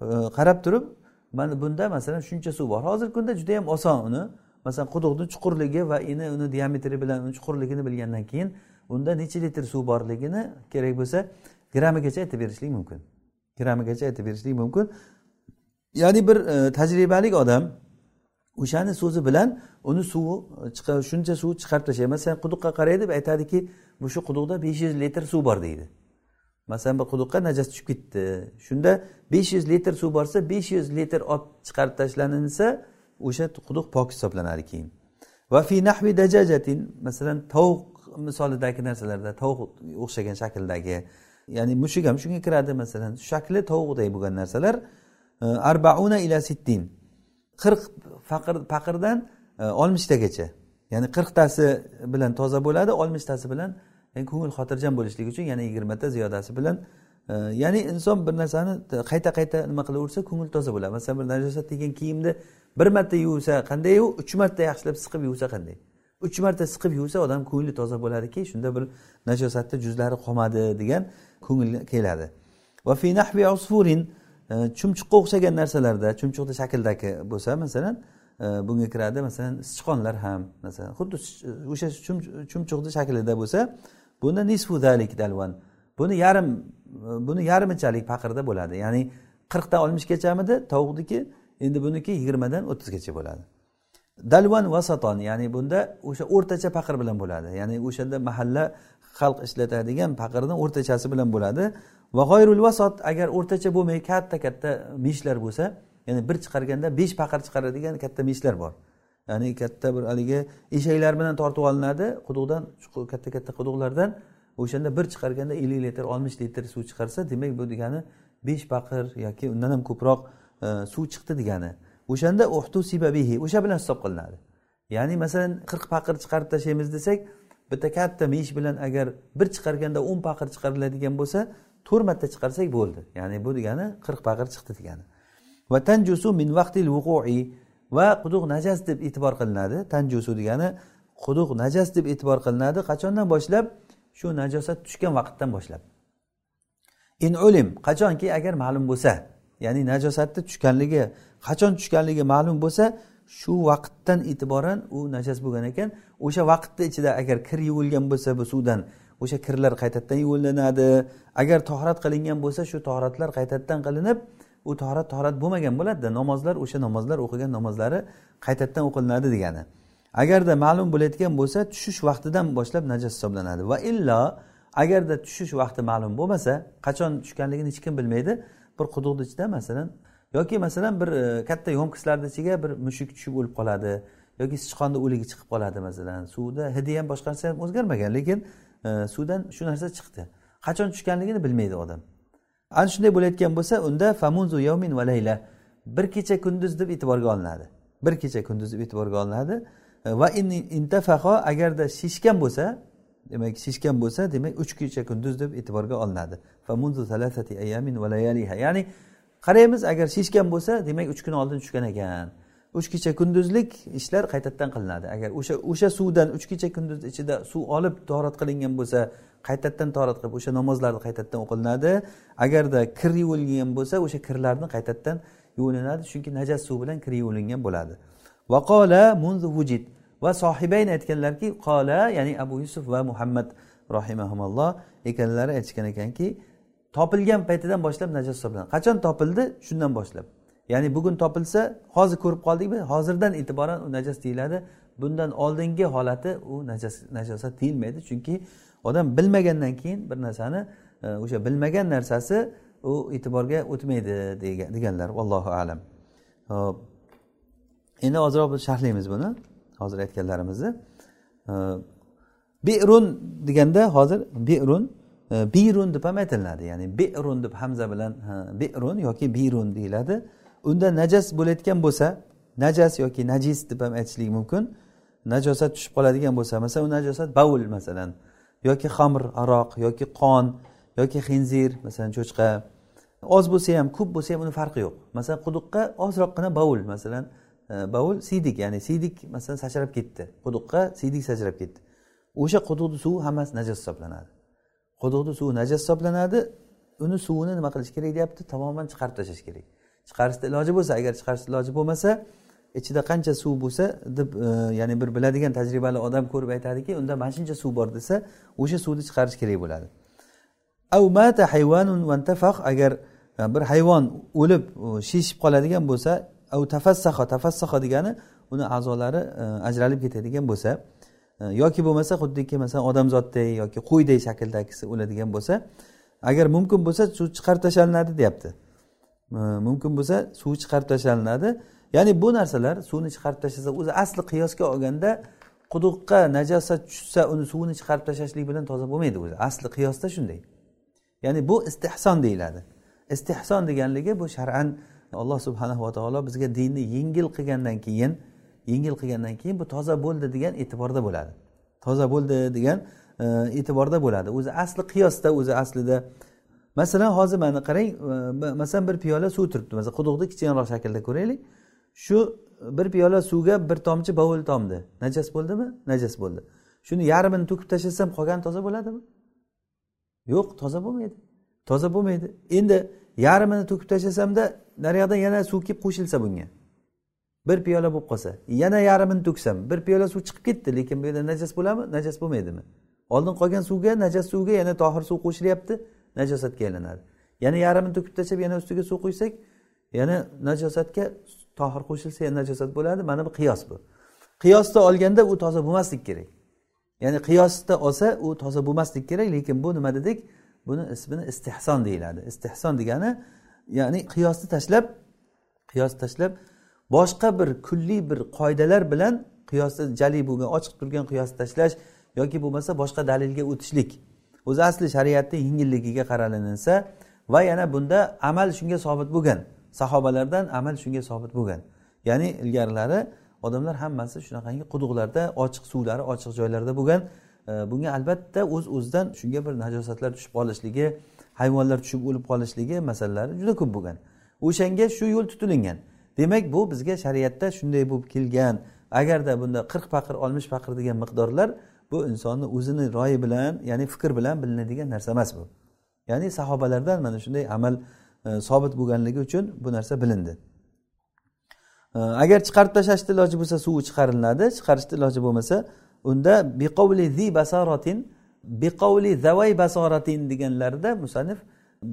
e, qarab turib mana bunda masalan shuncha suv bor. Hozirgi kunda juda yam oson uni. Masalan quduqni chuqurligi va ini uni diametri bilan uni chuqurligini bilgandan keyin unda necha litr suv borligini kerak bo'lsa grammigacha aytib berishlik mumkin. Grammigacha aytib berishlik mumkin. Ya'ni bir e, tajribali odam o'shani so'zi bilan uni suvi e, shuncha suv chiqarib tashlaydi masalan quduqqa qaraydi aytadiki bu shu quduqda besh yuz litr suv bor deydi. Masalan bir quduqqa najas tushib ketdi. Shunda besh yuz litr suv borsa besh yuz litr olib chiqarib tashlansa o'sha quduq pok hisoblanadi keyin. Va fi nahvi dajajatin masalan tovuq misolidagi narsalarda tovuq o'xshagan shakldagi ya'ni mushuk ham shunga kiradi masalan shakli tovuqday bo'lgan narsalar e, arbauna ila sittin. Qirq faqir paqirdan e, oltmishtagacha ya'ni qirqtasi bilan toza bo'ladi oltmishtasi bilan e, ko'ngil xotirjam bo'lishlik uchun yana yigirmata ziyodasi bilan e, ya'ni inson bir narsani qayta qayta nima qilaversa ko'ngil toza bo'ladi. Masalan bir najosat degan kiyimni bir marta yuvsa qandayu uch marta yaxshilab siqib yuvsa qanday? Uch marta siqib yuvsa odam ko'ngli toza bo'ladiki shunda bir najosatni juzlari qolmadi degan ko'ngil keladi. Va fi nahvi usfurin e, chumchuqqa o'xshagan narsalarda chumchuqni shakldagi bo'lsa masalan e, bunga kiradi masalan sichqonlar ham masalan xuddi o'sha chumchuqni shaklida bo'lsa buni nisfu dalik dalvan. Buni yarim e, buni yarmichalik paqirda bo'ladi. Ya'ni qirqdan oltmishgachamidi tovuqniki endi buniki yigirmadan o'ttizgacha bo'ladi. Dalvan vasaton ya'ni bunda o'sha o'rtacha paqir bilan bo'ladi. Ya'ni o'shanda mahalla xalq ishlatadigan paqirni o'rtachasi bilan bo'ladi. Va g'oyrul vasot agar o'rtacha bo'lmay katta katta meshlar bo'lsa ya'ni bir chiqarganda besh paqir chiqaradigan katta meshlar bor. Ya'ni katta bir haligi eshaklar bilan tortib olinadi quduqdan katta katta quduqlardan o'shanda bir chiqarganda ellik litr oltmish litr suv chiqarsa demak bu degani besh paqir yoki undan ham ko'proq e, suv chiqdi degani. O'shanda uhtu sibabihi o'sha bilan hisob qilinadi. Ya'ni masalan qirq paqir chiqarib tashlaymiz desak bitta katta mish bilan agar bir chiqarganda o'n paqir chiqariladigan bo'lsa to'rt marta chiqarsak bo'ldi. Ya'ni bu degani qirq paqir chiqdi degani. Va tanjusu min vaqtil vuqui va quduq najas deb e'tibor qilinadi. Tanjusu degani quduq najas deb e'tibor qilinadi. Qachondan boshlab? Shu najosat tushgan vaqtdan boshlab. In ulim qachonki agar ma'lum bo'lsa ya'ni najosatni tushganligi qachon tushganligi ma'lum bo'lsa shu vaqtdan e'tiboran u najas bo'lgan ekan. O'sha vaqtni ichida agar kir yuvilgan bo'lsa bu suvdan o'sha kirlar qaytadan yuvilinadi agar tohrat qilingan bo'lsa shu tohratlar qaytadan qilinib u tohrat tohrat bo'lmagan bo'ladida. Namozlar o'sha namozlar o'qigan namozlari qaytadan o'qilinadi degani. Agarda ma'lum bo'layotgan bo'lsa tushish vaqtidan boshlab najas hisoblanadi. Va illo agarda tushish vaqti ma'lum bo'lmasa qachon tushganligini hech kim bilmaydi. Bir quduqni ichida masalan yoki masalan bir e, katta yo'mkislarni ichiga bir mushuk tushib o'lib qoladi. Yoki sichqonni o'ligi chiqib qoladi masalan. Suvda hidi ham boshqa narsa ham o'zgarmagan lekin e, suvdan shu narsa chiqdi. Qachon tushganligini bilmaydi odam. Ana shunday bo'layotgan bo'lsa unda famunzu yawmin va layla bir kecha kunduz deb e'tiborga olinadi. Bir kecha kunduz deb e'tiborga olinadi. E, va va intafaho agarda shishgan bo'lsa demak shishgan bo'lsa demak uch kecha kunduz deb e'tiborga olinadi. Famunzu salasati ayamin va layaliha. Ya'ni qaraymiz agar shishgan bo'lsa demak uch kun oldin tushgan ekan. Uch kecha kunduzlik ishlar qaytadan qilinadi. Agar o'sha o'sha suvdan uch kecha kunduz ichida suv olib torat qilingan bo'lsa qaytadan torat qilib o'sha namozlarni qaytadan o'qilinadi. Agarda kir yuvilgan bo'lsa o'sha kirlarni qaytadan yuvilinadi. Chunki najas suv bilan kir yuvilingan bo'ladi. Vaqola munzu vujid. Va sohibayn aytganlarki qola ya'ni abu yusuf va muhammad rohimahumalloh ekanlari aytishgan ekanki topilgan paytidan boshlab najas hisoblanadi qachon topildi? Shundan boshlab. Ya'ni bugun topilsa hozir ko'rib qoldikmi hozirdan e'tiboran u najas deyiladi. Bundan oldingi holati u najas najosat deyilmaydi. Chunki odam bilmagandan keyin bir narsani e, o'sha bilmagan narsasi u e'tiborga o'tmaydi deganlar. Vallohu alam. Hop. Endi ozroq biz sharhlaymiz buni. Hozir aytganlarimizni. Birun berun deganda hozir berun birun deb ham aytiladi. Ya'ni berun deb hamza bilan berun yoki birun deyiladi. Unda najas bo'layotgan bo'lsa najas yoki najis deb ham aytishlik mumkin. Najosat tushib qoladigan bo'lsa masalan u najosat bavul masalan yoki xamr aroq yoki qon yoki xinzir masalan cho'chqa. Oz bo'lsa ham ko'p bo'lsa ham uni farqi yo'q. Masalan quduqqa ozroqgina bovul masalan e, baul bovul siydik ya'ni siydik masalan sachrab ketdi. Quduqqa siydik sachrab ketdi. O'sha quduqni suvi hammasi najos hisoblanadi. Quduqni suvi najas hisoblanadi uni suvini nima qilish kerak deyapti? Tamoman chiqarib tashlash kerak. Chiqarishni iloji bo'lsa agar chiqarishni iloji bo'lmasa ichida qancha suv bo'lsa deb e, ya'ni bir biladigan tajribali odam ko'rib aytadiki unda mana shuncha suv bor desa o'sha suvni chiqarish kerak bo'ladi. Agar e, bir hayvon o'lib e, shishib qoladigan bo'lsa av tafassaho tafassaho degani uni a'zolari e, ajralib ketadigan bo'lsa yoki bo'lmasa xuddiki masalan odamzotday yoki qo'yday shakldagisi o'ladigan bo'lsa agar mumkin bo'lsa suv chiqarib tashlanadi deyapti. Mumkin bo'lsa suv chiqarib tashlanadi. Ya'ni bu narsalar suvni chiqarib tashlasa o'zi asli qiyosga olganda quduqqa najosat tushsa uni suvini chiqarib tashlashlik bilan toza bo'lmaydi o'zi. Asli qiyosda shunday. Ya'ni bu istehson deyiladi. Istehson deganligi bu shar'an alloh subhanahu va taolo bizga dinni yengil qilgandan keyin yengil qilgandan keyin bu toza bo'ldi degan e'tiborda bo'ladi. Toza bo'ldi degan e, e'tiborda bo'ladi. O'zi asli qiyosda o'zi aslida. Masalan hozir mana qarang e, masalan bir piyola suv turibdi. Masalan quduqni kichikroq shaklda ko'raylik. Shu bir piyola suvga bir tomchi bovul tomdi. Najas bo'ldimi? Najas bo'ldi. Shuni yarmini to'kib tashlasam qolgani toza bo'ladimi? Yo'q toza bo'lmaydi. Toza bo'lmaydi. Endi yarmini to'kib tashlasamda naryoqdan yana suv kelib qo'shilsa bunga. Bir piyola bo'lib qolsa yana yarmini to'ksam bir piyola suv chiqib ketdi lekin bu yerda najas bo'ladimi? Najas bo'lmaydimi? Oldin qolgan suvga najas suvga yana tohir suv qo'shilyapti najosatga aylanadi. Yana yarmini to'kib tashlab yana ustiga suv quysak yana najosatga tohir qo'shilsa yana najosat bo'ladi mana bu qiyos bu. Qiyosda olganda u toza bo'lmaslik kerak. Ya'ni qiyosda olsa u toza bo'lmaslik kerak lekin bu nima dedik? Buni ismini istehson deyiladi. Istehson degani ya'ni qiyosni tashlab qiyosni tashlab boshqa bir kulliy bir qoidalar bilan qiyosni jali bo'lgan ochiq turgan qiyosni tashlash yoki bo'lmasa boshqa dalilga o'tishlik. O'zi asli shariatni yengilligiga qaralinsa va yana bunda amal shunga sobit bo'lgan sahobalardan amal shunga sobit bo'lgan. Ya'ni ilgarilari odamlar hammasi shunaqangi quduqlarda ochiq suvlari ochiq joylarda bo'lgan. Bunga albatta o'z uz o'zidan shunga bir najosatlar tushib qolishligi hayvonlar tushib o'lib qolishligi masalalari juda ko'p bo'lgan. O'shanga shu yo'l tutilingan. Demak bu bizga shariatda shunday bo'lib kelgan. Agarda bunda qirq paqir oltmish paqir degan miqdorlar bu insonni o'zini royi bilan ya'ni fikr bilan bilinadigan narsa emas bu. Ya'ni sahobalardan mana shunday amal e, sobit bo'lganligi uchun bu narsa bilindi. E, agar chiqarib tashlashni iloji bo'lsa suvi chiqariladi chiqarishni iloji bo'lmasa unda biqovli zi basoratin biqovli zavay basoratin deganlarida musannif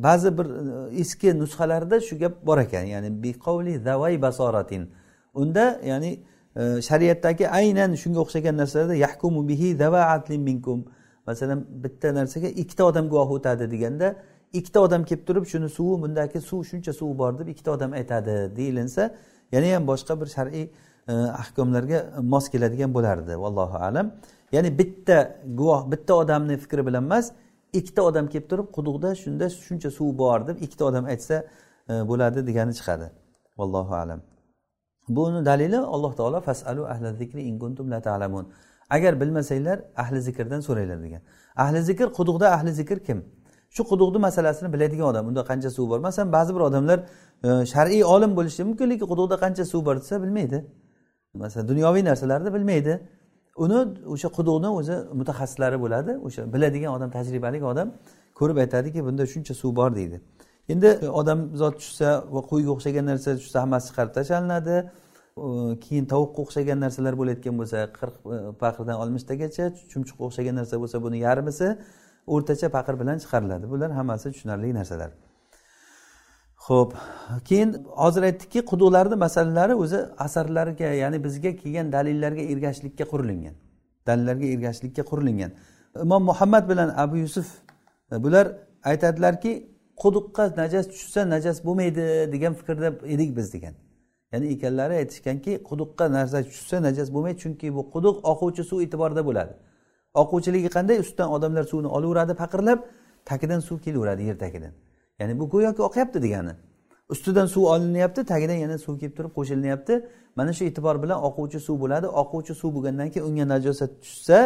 ba'zi bir e, eski nusxalarda shu gap bor ekan. Ya'ni biqovli zavay basoratin. Unda ya'ni e, shariatdagi aynan shunga o'xshagan narsalarda yahkumu bihi minkum. Masalan bitta narsaga ikkita odam guvoh o'tadi deganda ikkita odam kelib turib shuni suvi bundagi suv shuncha suv bor deb ikkita odam aytadi deyilinsa yana ham boshqa bir shar'iy e, ahkomlarga mos keladigan bo'lardi. Vallohu alam. Ya'ni bitta guvoh bitta odamni fikri bilan emas ikkita odam kelib turib quduqda shunda shuncha suv bor deb ikkita odam aytsa e, bo'ladi degani chiqadi. Vallohu alam. Buni dalili alloh taolo fasalu ahli zikri in kuntum la ta'lamun. Agar bilmasanglar ahli zikrdan so'ranglar degan. Ahli zikr quduqda ahli zikr kim? Shu quduqni masalasini biladigan odam unda qancha suv bor? Masalan ba'zi bir odamlar e, shar'iy olim bo'lishi mumkin lekin quduqda qancha suv bor desa bilmaydi. Masalan dunyoviy narsalarni bilmaydi. Uni o'sha quduqni o'zi mutaxassislari bo'ladi o'sha biladigan odam tajribali odam ko'rib aytadiki bunda shuncha suv bor deydi. Endi odam zot tushsa va qo'yga o'xshagan narsa tushsa hammasi chiqarib tashlanadi keyin tovuqqa o'xshagan narsalar bo'layotgan bo'lsa qirq e, paqirdan oltmishtagacha chumchuqqa o'xshagan narsa bo'lsa buni yarmisi o'rtacha paqir bilan chiqariladi. Bular hammasi tushunarli narsalar. Ho'p keyin hozir aytdikki quduqlarni masalalari o'zi asarlarga ya'ni bizga kelgan dalillarga ergashishlikka qurilingan dalillarga ergashishlikka qurilingan imom muhammad bilan abu yusuf e, bular aytadilarki quduqqa najas tushsa najas bo'lmaydi degan fikrda edik biz degan. Ya'ni ekanlari aytishganki quduqqa narsa tushsa najas bo'lmaydi chunki bu quduq oquvchi suv e'tiborida bo'ladi. Oquvchiligi qanday ustidan odamlar suvni olaveradi paqirlab tagidan suv kelaveradi yer tagidan. Ya'ni bu go'yoki oqyapti degani. Ustidan suv olinyapti tagidan yana suv kelib turib qo'shilinyapti. Mana shu e'tibor bilan oquvchi suv bo'ladi. Oquvchi suv bo'lgandan keyin unga najosat tushsa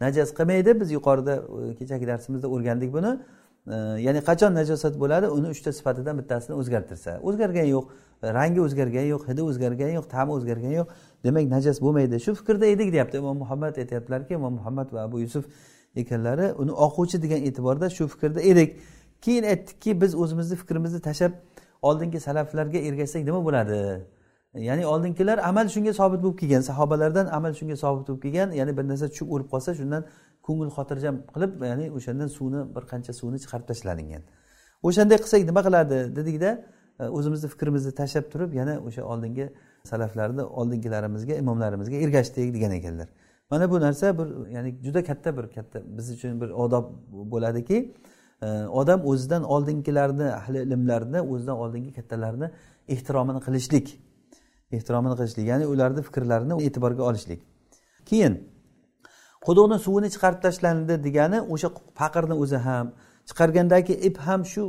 najas qilmaydi. Biz yuqorida e, kechagi darsimizda o'rgandik buni. E, ya'ni qachon najosat bo'ladi? Uni uchta sifatidan bittasini o'zgartirsa. O'zgargani yo'q. Rangi o'zgargani yo'q. Hidi o'zgargani yo'q. Ta'mi o'zgargani yo'q. Demak najas bo'lmaydi. Shu fikrda edik deyapti imom muhammad. Aytyaptilarki imom muhammad va abu yusuf ekanlari uni oquvchi degan e'tiborda shu fikrda edik. Keyin aytdikki biz o'zimizni fikrimizni tashlab oldingi salaflarga ergashsak nima bo'ladi? Ya'ni oldingilar amal shunga sobit bo'lib kelgan sahobalardan amal shunga sobit bo'lib kelgan ya'ni bir narsa tushib o'lib qolsa shundan ko'ngil xotirjam qilib ya'ni o'shandan suvni bir qancha suvni chiqarib tashlalingan o'shanday qilsak nima qiladi? Dedikda e, o'zimizni fikrimizni tashlab turib yana o'sha oldingi salaflarni oldingilarimizga imomlarimizga ergashdik degan ekanlar. Mana bu narsa bir ya'ni juda katta bir katta biz uchun bir odob bo'ladiki odam o'zidan oldingilarni ahli ilmlarni o'zidan oldingi kattalarni ehtiromini qilishlik. Ehtiromini qilishlik ya'ni ularni fikrlarini e'tiborga olishlik. Keyin quduqni suvini chiqarib tashlandi degani o'sha faqirni o'zi ham chiqargandagi ip ham shu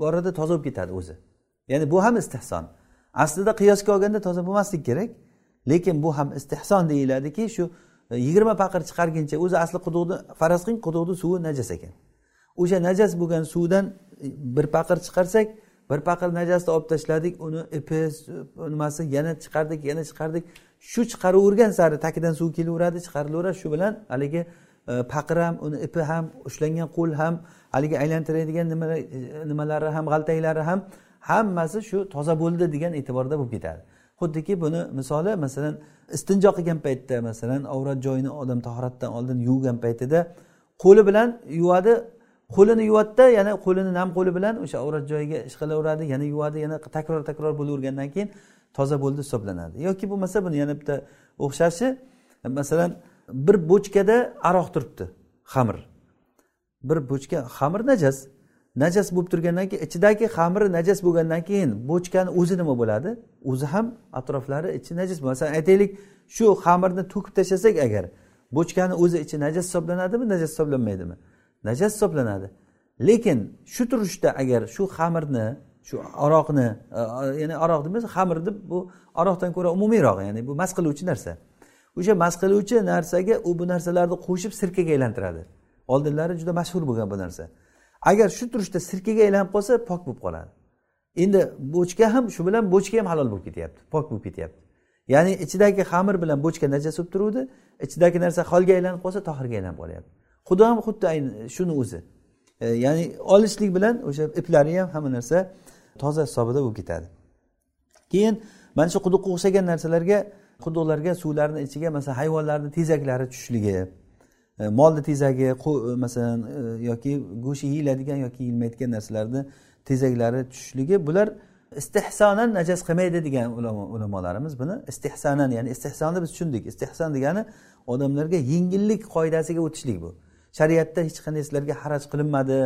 borada toza bo'lib ketadi o'zi. Ya'ni bu ham istehson aslida qiyosga olganda toza bo'lmasligi kerak lekin bu ham istehson deyiladiki shu e, yigirma paqir chiqarguncha o'zi asli quduqni faraz qiling quduqni suvi najas ekan. O'sha najas bo'lgan suvdan bir paqir chiqarsak bir paqir najasni olib tashladik uni ipi nimasi yana chiqardik yana chiqardik. Shu chiqaravergan sari tagidan suv kelaveradi chiqarilaveradi. Shu bilan haligi e, paqir ham uni ipi ham ushlangan qo'l ham haligi aylantiradigan e, nimalari ham g'altaklari ham hammasi shu toza bo'ldi degan e'tiborda bo'lib ketadi. Xuddiki buni misoli masalan istinjo qilgan paytda masalan avrat joyini odam tahoratdan oldin yuvgan paytida qo'li bilan yuvadi qo'lini yuvadida yana qo'lini nam qo'li bilan o'sha avrat joyiga ishqalaveradi yana yuvadi yana takror takror bo'lavergandan keyin toza bo'ldi hisoblanadi. Yoki bo'lmasa buni yana bitta o'xshashi masalan bir bochkada aroq turibdi xamir. Bir bochka xamir najas. Najas bo'lib turgandan keyin ichidagi xamiri najas bo'lgandan keyin bochkani o'zi nima bo'ladi? O'zi ham atroflari ichi najas masalan aytaylik shu xamirni to'kib tashlasak agar bochkani o'zi ichi najas hisoblanadimi najas hisoblanmaydimi? Najas hisoblanadi. Lekin shu turishda agar shu xamirni shu aroqni e, ya'ni aroq demas xamir deb bu aroqdan ko'ra umumiyroq ya'ni bu mast qiluvchi narsa. O'sha mast qiluvchi narsaga u bu narsalarni qo'shib sirkaga aylantiradi. Oldinlari juda mashhur bo'lgan bu narsa. Agar shu turishda sirkaga aylanib qolsa pok bo'lib qoladi. Endi bochka ham shu bilan bochka ham halol bo'lib ketyapti pok bo'lib ketyapti. Ya'ni ichidagi xamir bilan bochka najas bo'lib turuvdi ichidagi narsa holga aylanib qolsa tohirga aylanib qolyapti. Xudo ham xuddi ayni shuni o'zi. E, ya'ni olishlik bilan o'sha iplari ham hamma narsa toza hisobida bo'lib ketadi. Keyin mana shu quduqqa o'xshagan narsalarga quduqlarga suvlarni ichiga masalan hayvonlarni tezaklari tushishligi e, molni tezagi e, masalan e, yoki go'shti yeyiladigan yoki yeyilmaydigan narsalarni tezaklari tushishligi bular istehsonan najas qilmaydi degan ulamolarimiz buni istehsonan ya'ni istehsonni biz tushundik. Istehson degani odamlarga yengillik qoidasiga o'tishlik bu. Shariatda hech qanday sizlarga haraj qilinmadi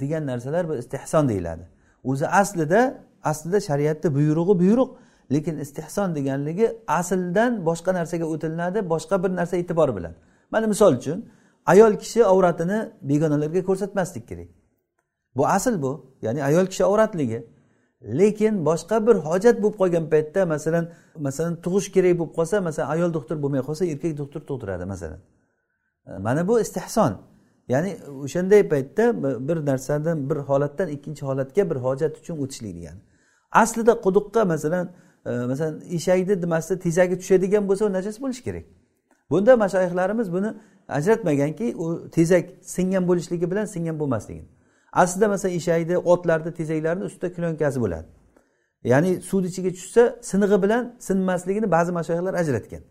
degan narsalar bu istehson deyiladi. O'zi aslida aslida shariatda buyrug'i buyruq lekin istehson deganligi asldan boshqa narsaga o'tilinadi boshqa bir narsa e'tibor bilan. Mana misol uchun ayol kishi avratini begonalarga ko'rsatmaslik kerak. Bu asl bu ya'ni ayol kishi avratligi. Lekin boshqa bir hojat bo'lib qolgan paytda masalan masalan tug'ish kerak bo'lib qolsa masalan ayol doktor bo'lmay qolsa erkak doktor tug'diradi masalan. Mana bu istehson ya'ni o'shanday paytda bir narsadan bir holatdan ikkinchi holatga bir hojat uchun o'tishlik degani aslida quduqqa masalan e, masalan eshakni nimasida tezagi tushadigan bo'lsa u najas bo'lishi kerak. Bunda mashayihlarimiz buni ajratmaganki u tezak singan bo'lishligi bilan singan bo'lmasligini. Aslida masalan eshakni otlarni tezaklarini ustida klonkasi bo'ladi. Ya'ni suvni ichiga tushsa sinig'i bilan sinmasligini ba'zi mashayihlar ajratgan.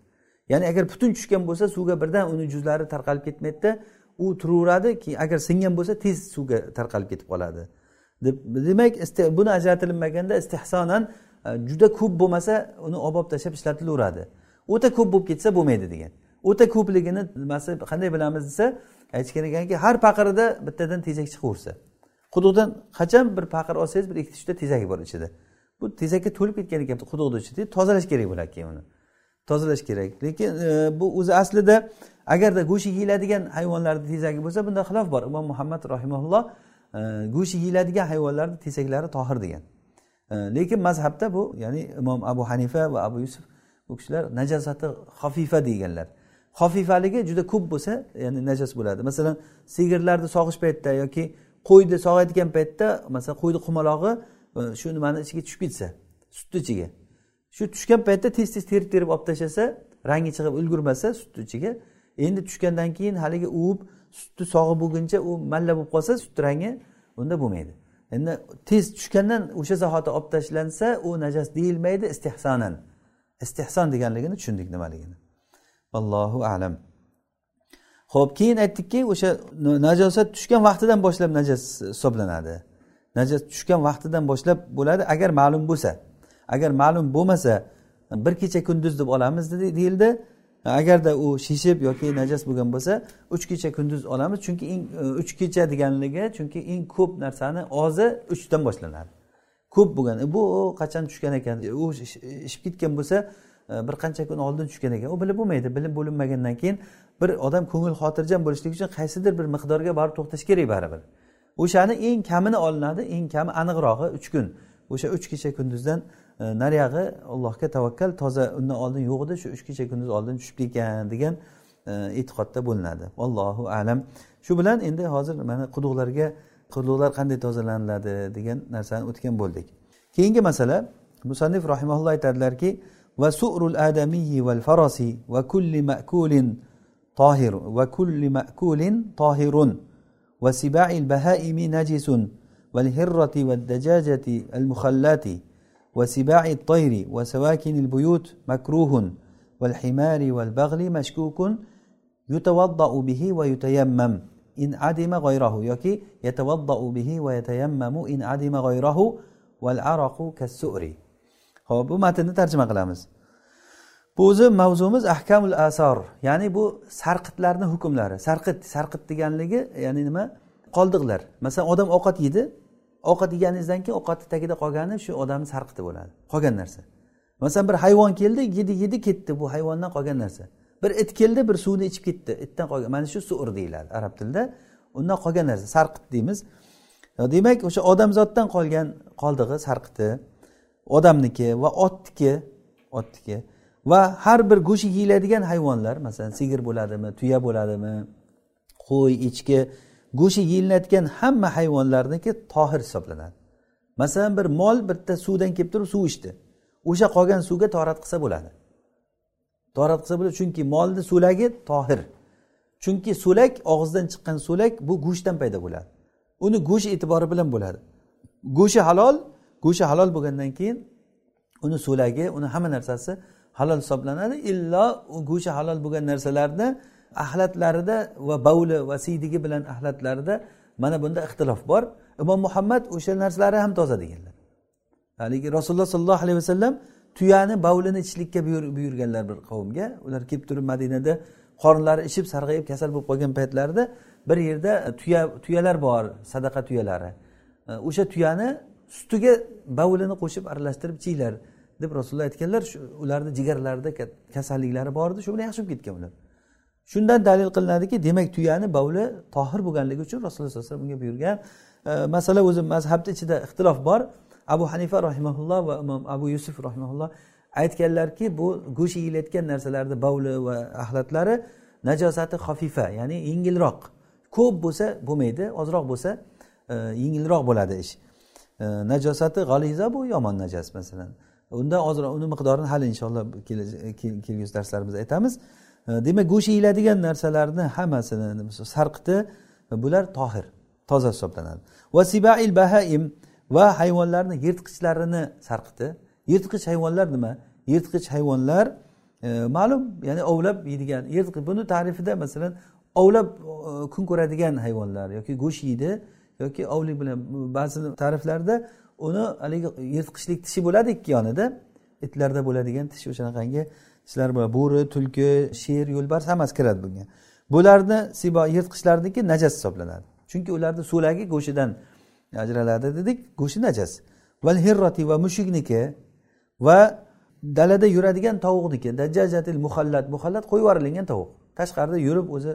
Ya'ni agar butun tushgan bo'lsa suvga birdan uni juzlari tarqalib ketmaydida u turaveradi keyin agar singan bo'lsa tez suvga tarqalib ketib qoladi. Demak buni ajratilmaganda istehsonan e, juda ko'p bo'lmasa uni olib olib tashlab ishlatilaveradi. O'ta ko'p bo'lib ketsa bo'lmaydi degan. O'ta ko'pligini nimasi qanday bilamiz desa aytishgan ekanki har paqirida bittadan tezak chiqaversa. Quduqdan qachon bir paqir olsangiz bir ikkita uchta tezak bor ichida. Bu tezakka to'lib ketgan ekan quduqni ichida tozalash kerak bo'ladi keyin uni. Tozalash kerak. Lekin e, bu o'zi aslida agarda go'shti yeyiladigan hayvonlarni tezagi bo'lsa bunda xilof bor. Imom muhammad rahimaulloh go'shi e, go'shti yeyiladigan hayvonlarni tezaklari tohir degan. E, lekin mazhabda bu ya'ni imom abu hanifa va abu yusuf bu kishilar najosati xafifa deganlar. Xafifaligi juda ko'p bo'lsa ya'ni najos bo'ladi. Masalan sigirlarni sog'ish paytida yoki qo'yni sog'ayotgan paytda masalan qo'yni qumalog'i shu nimani ichiga tushib ketsa sutni ichiga. Shu tushgan paytda tez tez terib terib olib tashlasa rangi chiqib ulgurmasa sutni ichiga endi tushgandan keyin haligi uvib sutni sog'ib bo'lguncha u malla bo'lib qolsa sutni rangi unda bo'lmaydi. Endi tez tushgandan o'sha zahoti olib tashlansa u najas deyilmaydi istehsonan istehson deganligini tushundik nimaligini. Allohu alam. Ho'p keyin aytdikki o'sha najosat tushgan vaqtidan boshlab najas hisoblanadi. Najas tushgan vaqtidan boshlab bo'ladi agar ma'lum bo'lsa. Agar ma'lum bo'lmasa bir kecha kunduz deb olamiz deyildi. Agarda u shishib yoki najas bo'lgan bo'lsa uch kecha kunduz olamiz. Chunki eng e, uch kecha deganligi chunki eng ko'p narsani ozi uchdan boshlanadi. Ko'p bo'lgan e, bu qachon tushgan ekan? E, u ishib ketgan bo'lsa bir qancha kun oldin tushgan ekan. U bilib bo'lmaydi bilib bo'linmagandan keyin bir odam ko'ngil xotirjam bo'lishlik uchun qaysidir bir miqdorga borib to'xtash kerak baribir. O'shani eng kamini olinadi eng kami aniqrog'i uch kun. O'sha uch kecha kunduzdan E, nariyog'i allohga tavakkal toza undan oldin yo'q edi shu uch kecha kunduz oldin tushib ketgan degan e, e'tiqodda bo'linadi. Allohu alam. Shu bilan endi hozir mana quduqlarga quduqlar qanday tozalaniladi degan narsani o'tgan bo'ldik. Keyingi masala musannif rahimaulloh aytadilarki va surul adamiyi val farosi va kulli makulin tohir va kulli makulin tohirun va sibail bahaimi najisun val hirrati va dajajati al muhallati وسباع الطير وسواكن البيوت مكروه والحمار والبغل مشكوك يتوضأ به ويتيمم إن عدم غيره يكي يتوضأ به ويتيمم إن عدم غيره والعرق كالسؤر هو bu matnni tarjima qilamiz bu o'zi mavzumiz ahkamul asor ya'ni bu sarqitlarni hukmlari sarqit sarqit deganligi ya'ni nima qoldiqlar masalan odam ovqat yedi ovqat yeganingizdan keyin ovqatni tagida qolgani shu odamni sarqiti bo'ladi. Qolgan narsa. Masalan bir hayvon keldi yedi yedi ketdi bu hayvondan qolgan narsa. Bir it keldi bir suvni ichib ketdi. Itdan qolgan mana shu sur deyiladi arab tilida. Undan qolgan narsa sarqit deymiz. Demak o'sha odamzoddan qolgan qoldig'i sarqiti odamniki va otniki otniki va har bir go'shti yeyiladigan hayvonlar masalan sigir bo'ladimi tuya bo'ladimi qo'y echki go'shti yeyilayotgan hamma hayvonlarniki tohir hisoblanadi. Masalan bir mol bitta suvdan kelib turib suv ichdi. O'sha qolgan suvga torat qilsa bo'ladi. Torat qilsa bo'ladi chunki molni so'lagi tohir. Chunki so'lak og'izdan chiqqan so'lak bu go'shtdan paydo bo'ladi. Uni go'sht e'tibori bilan bo'ladi. Go'shti halol go'shti halol bo'lgandan keyin uni so'lagi uni hamma narsasi halol hisoblanadi. Illo go'shti halol bo'lgan narsalarni axlatlarida va bavli va siydigi bilan axlatlarida mana bunda ixtilof bor. Imom muhammad o'sha narsalari ham toza deganlar. Haligi rasululloh sollallohu alayhi vasallam tuyani bavlini ichishlikka buyurganlar bir qavmga. Ular kelib turib madinada qornlari ishib sarg'ayib kasal bo'lib qolgan paytlarida bir yerda tuya tuyalar bor sadaqa tuyalari. O'sha tuyani sutiga bavlini qo'shib aralashtirib ichinglar deb rasululloh aytganlar. Shu ularni jigarlarida kasalliklari bor edi shu bilan yaxshi bo'lib ketgan ular. Shundan dalil qilinadiki demak tuyani bovli tohir bo'lganligi uchun rasululloh sallallohu alayhi vasallam unga buyurgan e, masala o'zi mazhabni ichida ixtilof bor. Abu hanifa rahimaulloh va imom abu yusuf rahimaulloh aytganlarki bu go'sht yeyilayotgan narsalarni bovli va axlatlari najosati xafifa ya'ni yengilroq. Ko'p bo'lsa bo'lmaydi ozroq bo'lsa e, yengilroq bo'ladi ish. E, najosati g'aliza bu yomon najas masalan. Undan ozroq uni miqdorini hali inshaalloh kelgusi darslarimizda aytamiz. Demak go'sht yeyiladigan narsalarni hammasini sarqiti bular tohir toza hisoblanadi. Va sibail bahaim va hayvonlarni yirtqichlarini sarqiti. Yirtqich hayvonlar nima? Yirtqich hayvonlar e, ma'lum ya'ni ovlab yeydigan yirtqich buni tarifida masalan ovlab e, kun ko'radigan hayvonlar yoki go'sht yeydi yoki ovlik bilan ba'zi ta'riflarda uni haligi yirtqichlik tishi bo'ladi ikki yonida itlarda bo'ladigan tish o'shanaqangi sizlar bor bo'ri tulki sher yo'lbars hammasi kiradi bunga. Bularni sibo yirtqichlarniki najas hisoblanadi. Chunki ularni so'lagi go'shtidan ajraladi dedik go'shti najas. Val hirroti va mushukniki va dalada yuradigan tovuqniki. Dajajatil muhallat muhallat qo'yib yuborilgan tovuq. Tashqarida yurib o'zi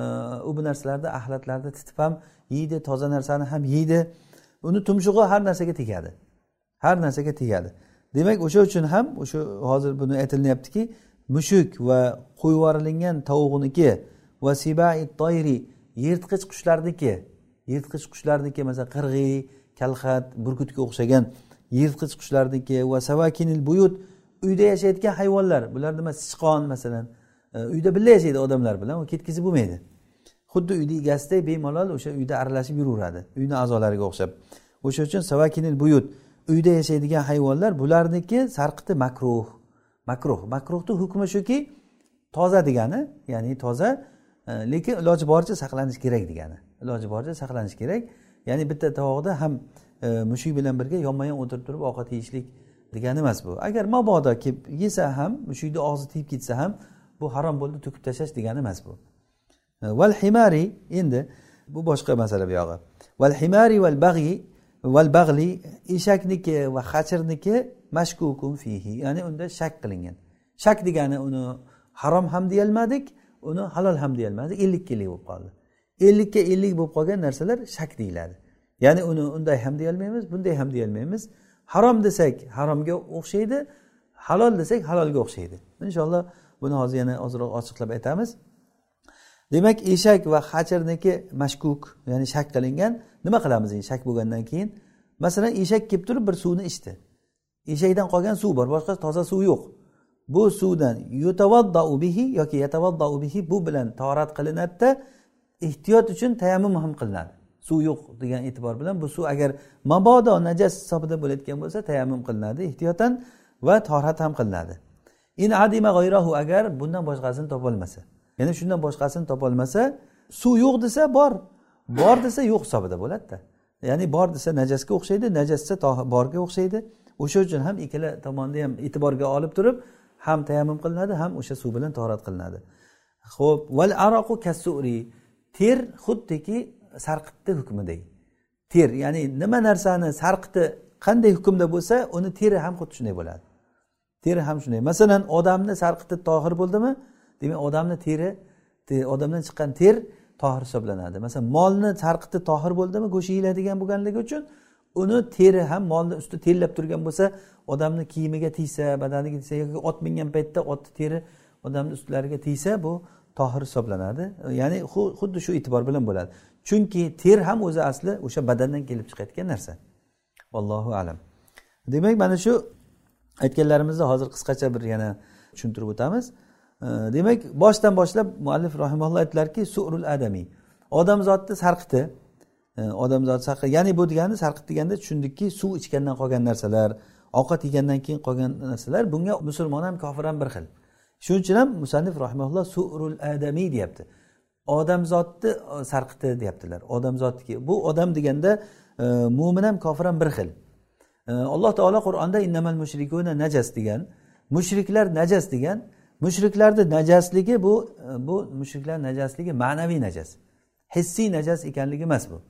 e, u bu narsalarni axlatlarni titib ham yeydi toza narsani ham yeydi. Uni tumshug'i har narsaga tegadi. Har narsaga tegadi. Demak o'sha uchun ham o'sha hozir buni aytilyaptiki mushuk va qo'yvorilingan tovuqniki va sibai toyri yirtqich qushlarniki yirtqich qushlarniki masalan qirg'iy kalxat burgutga o'xshagan yirtqich qushlarniki va savakinil buyut uyda yashayotgan hayvonlar. Bular nima? Sichqon masalan. Uyda birga yashaydi odamlar bilan u ketkizib bo'lmaydi. Xuddi uyni egasidek bemalol o'sha uyda aralashib yuraveradi uyni a'zolariga o'xshab. O'sha uchun savakinil buyut uyda yashaydigan hayvonlar bularniki sarqiti makruh. Makruh. Makruhni hukmi shuki toza degani ya'ni toza e, lekin iloji boricha saqlanish kerak degani. Iloji boricha saqlanish kerak. Ya'ni bitta tovoqda ham e, mushuk bilan birga yonma yon o'tirib turib ovqat yeyishlik degani emas bu. Agar mabodo kelib yesa ham mushukni og'zi tegib ketsa ham bu harom bo'ldi to'kib tashlash degani emas bu. E, val himari endi bu boshqa masala buyog'i val himari val bag'iy val bag'li eshakniki va hachirniki mashkukun fihi. Ya'ni unda shak qilingan. Shak degani uni harom ham deyolmadik uni halol ham deyolmadik. Ellikka ellik bo'lib qoldi. Ellikka ellik bo'lib qolgan narsalar shak deyiladi. Ya'ni uni unday ham deyolmaymiz bunday ham deyolmaymiz. Harom desak haromga o'xshaydi halol desak halolga o'xshaydi. Inshaalloh buni hozir yana ozroq ochiqlab aytamiz. Demak eshak va hachirniki mashkuk ya'ni shak qilingan nima qilamiz endi shak bo'lgandan keyin? Masalan eshak kelib turib bir suvni ichdi. Eshakdan qolgan suv bor boshqa toza suv yo'q. Bu suvdan yutavaddau bihi yoki yatavaddau bihi bu bilan torat qilinadida ehtiyot uchun tayammum ham qilinadi. Suv yo'q degan e'tibor bilan bu suv agar mabodo najas hisobida bo'layotgan bo'lsa tayammum qilinadi ehtiyotan va torat ham qilinadi. In adima g'oyrahu agar bundan boshqasini topolmasa. Yana shundan boshqasini topolmasa suv yo'q desa bor. Bor desa yo'q hisobida bo'ladida. Ya'ni bor desa najasga o'xshaydi najas desa borga o'xshaydi. O'sha uchun ham ikkala tomonni ham e'tiborga olib turib ham tayammum qilinadi ham o'sha suv bilan torat qilinadi. Ho'p val aroqu kassuri. Ter xuddiki sarqitni hukmidagi. Ter ya'ni nima narsani sarqiti qanday hukmda bo'lsa uni teri ham xuddi shunday bo'ladi. Teri ham shunday. Masalan odamni sarqiti tohir bo'ldimi? Demak odamni teri odamdan chiqqan ter tohir hisoblanadi. Masalan molni sarqiti tohir bo'ldimi go'sht yeyiladigan bo'lganligi uchun uni teri ham molni usti terlab turgan bo'lsa odamni kiyimiga tegsa badaniga tegsa yoki ot mingan paytda otni teri odamni ustlariga tegsa bu tohir hisoblanadi. Ya'ni xuddi shu e'tibor bilan bo'ladi. Chunki ter ham o'zi asli o'sha badandan kelib chiqayotgan narsa. Allohu alam. Demak mana shu aytganlarimizni hozir qisqacha bir yana tushuntirib o'tamiz. Demak boshdan boshlab muallif rahimalloh aytdilarki surul adamiy odamzodni sarqiti e, odamzod sarqit ya'ni bu degani sarqit deganda tushundikki suv ichgandan qolgan narsalar ovqat yegandan keyin qolgan narsalar bunga musulmon ham kofir ham bir xil. Shuning uchun ham musannif rahimaulloh surul adamiy deyapti. Odamzodni e, sarqiti deyaptilar. Odamzodniki bu odam deganda e, mo'min ham kofir ham bir xil. E, alloh taolo qur'onda innamal mushrikuna najas degan mushriklar najas degan mushriklarni najasligi bu bu mushriklar najasligi ma'naviy najas. Hissiy najas ekanligi emas bu.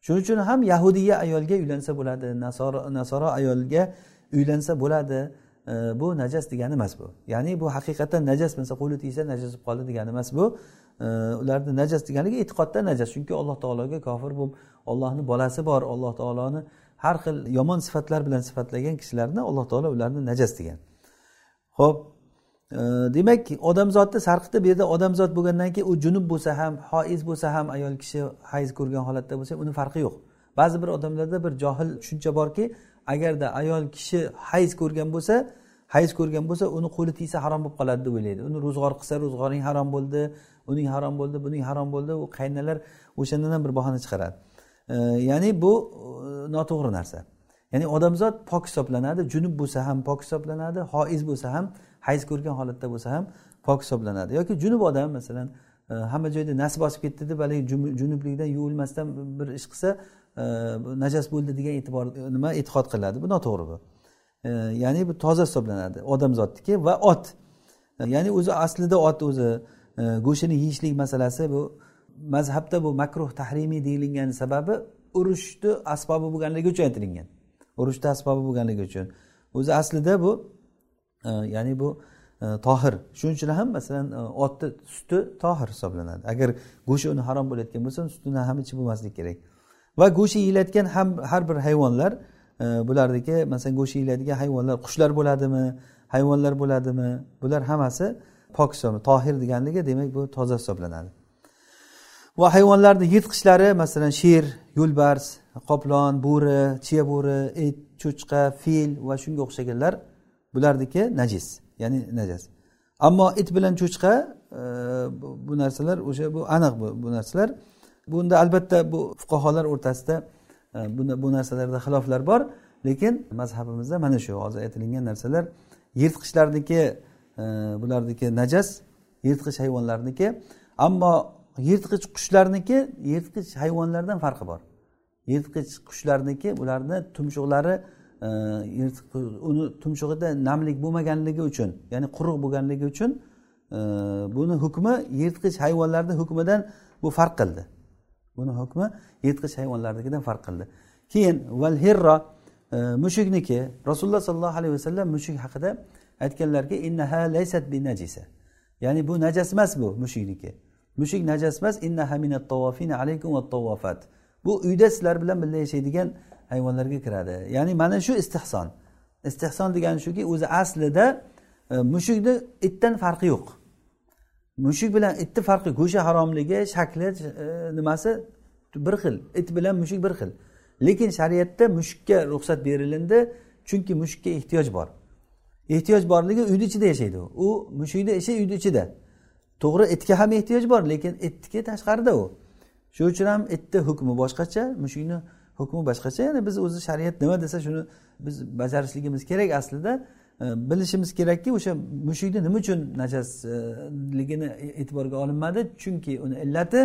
Shuning uchun ham yahudiya ayolga uylansa bo'ladi nasoro nasoro ayolga uylansa bo'ladi e, bu najas degani emas bu. Ya'ni bu haqiqatdan najas bo'lsa qo'li tegsa najas bo'lib qoldi degani emas bu. E, ularni najas deganligi e'tiqodda najas. Chunki alloh taologa kofir bo'lib ollohni bolasi bor alloh taoloni har xil yomon sifatlar bilan sifatlagan kishilarni alloh taolo ularni najas degan. Ho'p demak odamzodni sarqiti bu yerda odamzod bo'lgandan keyin u junub bo'lsa ham hoiz bo'lsa ham ayol kishi hayz ko'rgan holatda bo'lsa uni farqi yo'q. Ba'zi bir odamlarda bir johil tushuncha borki agarda ayol kishi hayz ko'rgan bo'lsa hayz ko'rgan bo'lsa uni qo'li tiysa harom bo'lib qoladi deb o'ylaydi. Uni ro'zg'or qilsa ro'zg'oring harom bo'ldi uning harom bo'ldi buning harom bo'ldi u qaynalar o'shandan ham bir bahona chiqaradi. Ya'ni bu e, noto'g'ri narsa. Ya'ni odamzod pok hisoblanadi junub bo'lsa ham pok hisoblanadi hoiz bo'lsa ham hayz ko'rgan holatda bo'lsa ham pok hisoblanadi. Yoki junub odam masalan e, hamma joyda nas bosib ketdi deb haligi junublikdan yuvilmasdan bir ish qilsa e, najas bo'ldi degan e'tibor nima e'tiqod qilinadi bu noto'g'ri bu. E, ya'ni bu toza hisoblanadi. Odamzodniki va ot. Ya'ni o'zi aslida ot o'zi go'shtini yeyishlik masalasi bu mazhabda bu makruh tahrimiy deyilgan sababi urushni asbobi bo'lganligi uchun aytilingan urushni asbobi bo'lganligi uchun. O'zi aslida bu ya'ni bu e, tohir. Shuning uchun ham masalan e, otni suti tohir hisoblanadi. Agar go'shti uni harom bo'layotgan bo'lsa sutini ham ichib bo'lmasligi kerak. Va go'sht yeyilayotgan ham har bir hayvonlar e, bularniki masalan go'sht yeyiladigan hayvonlar qushlar bo'ladimi hayvonlar bo'ladimi? Bular hammasi pok hisoblanadi. Tohir deganligi demak bu toza hisoblanadi. Va hayvonlarni yirtqichlari masalan sher yo'lbars qoplon bo'ri chiya bo'ri it cho'chqa fil va shunga o'xshaganlar bularniki najis ya'ni najas ammo it bilan cho'chqa e, bu narsalar o'sha bu aniq bu narsalar. Bunda albatta bu fuqarolar o'rtasida e, bu narsalarda xiloflar bor. Lekin mazhabimizda mana shu hozir aytilingan narsalar yirtqichlarniki e, bularniki najas yirtqich hayvonlarniki. Ammo yirtqich qushlarniki yirtqich hayvonlardan farqi bor. Yirtqich qushlarniki ularni tumshuqlari e, uni tumshug'ida namlik bo'lmaganligi uchun ya'ni quruq bo'lganligi uchun e, buni hukmi yirtqich hayvonlarni hukmidan bu farq qildi. Buni hukmi yirtqich hayvonlarnikidan farq qildi. Keyin val hirro e, mushukniki rasululloh sollallohu alayhi vasallam mushuk haqida aytganlarki innaha laysat bi najisa ya'ni bu najas emas bu mushukniki mushuk najas emas innaha minat tawafina alaykum va tawafat bu uyda sizlar bilan birga yashaydigan hayvonlarga kiradi. Ya'ni mana shu istehson istehson degani shuki o'zi aslida e, mushukni itdan farqi yo'q. Mushuk bilan itni farqi go'shti haromligi shakli e, nimasi? Bir xil. It bilan mushuk bir xil. Lekin shariatda mushukka ruxsat berilindi chunki mushukka ehtiyoj bor. Ehtiyoj borligi uyni ichida yashaydi u. Mushukni ishi uyni ichida. To'g'ri itga ham ehtiyoj bor lekin itniki tashqarida u. Shuning uchun ham itni hukmi boshqacha mushukni hukmi boshqacha ya'ni biz o'zi shariat nima desa shuni biz bajarishligimiz kerak aslida. E, bilishimiz kerakki o'sha mushukni nima uchun najasligini e, e'tiborga olinmadi? Chunki uni illati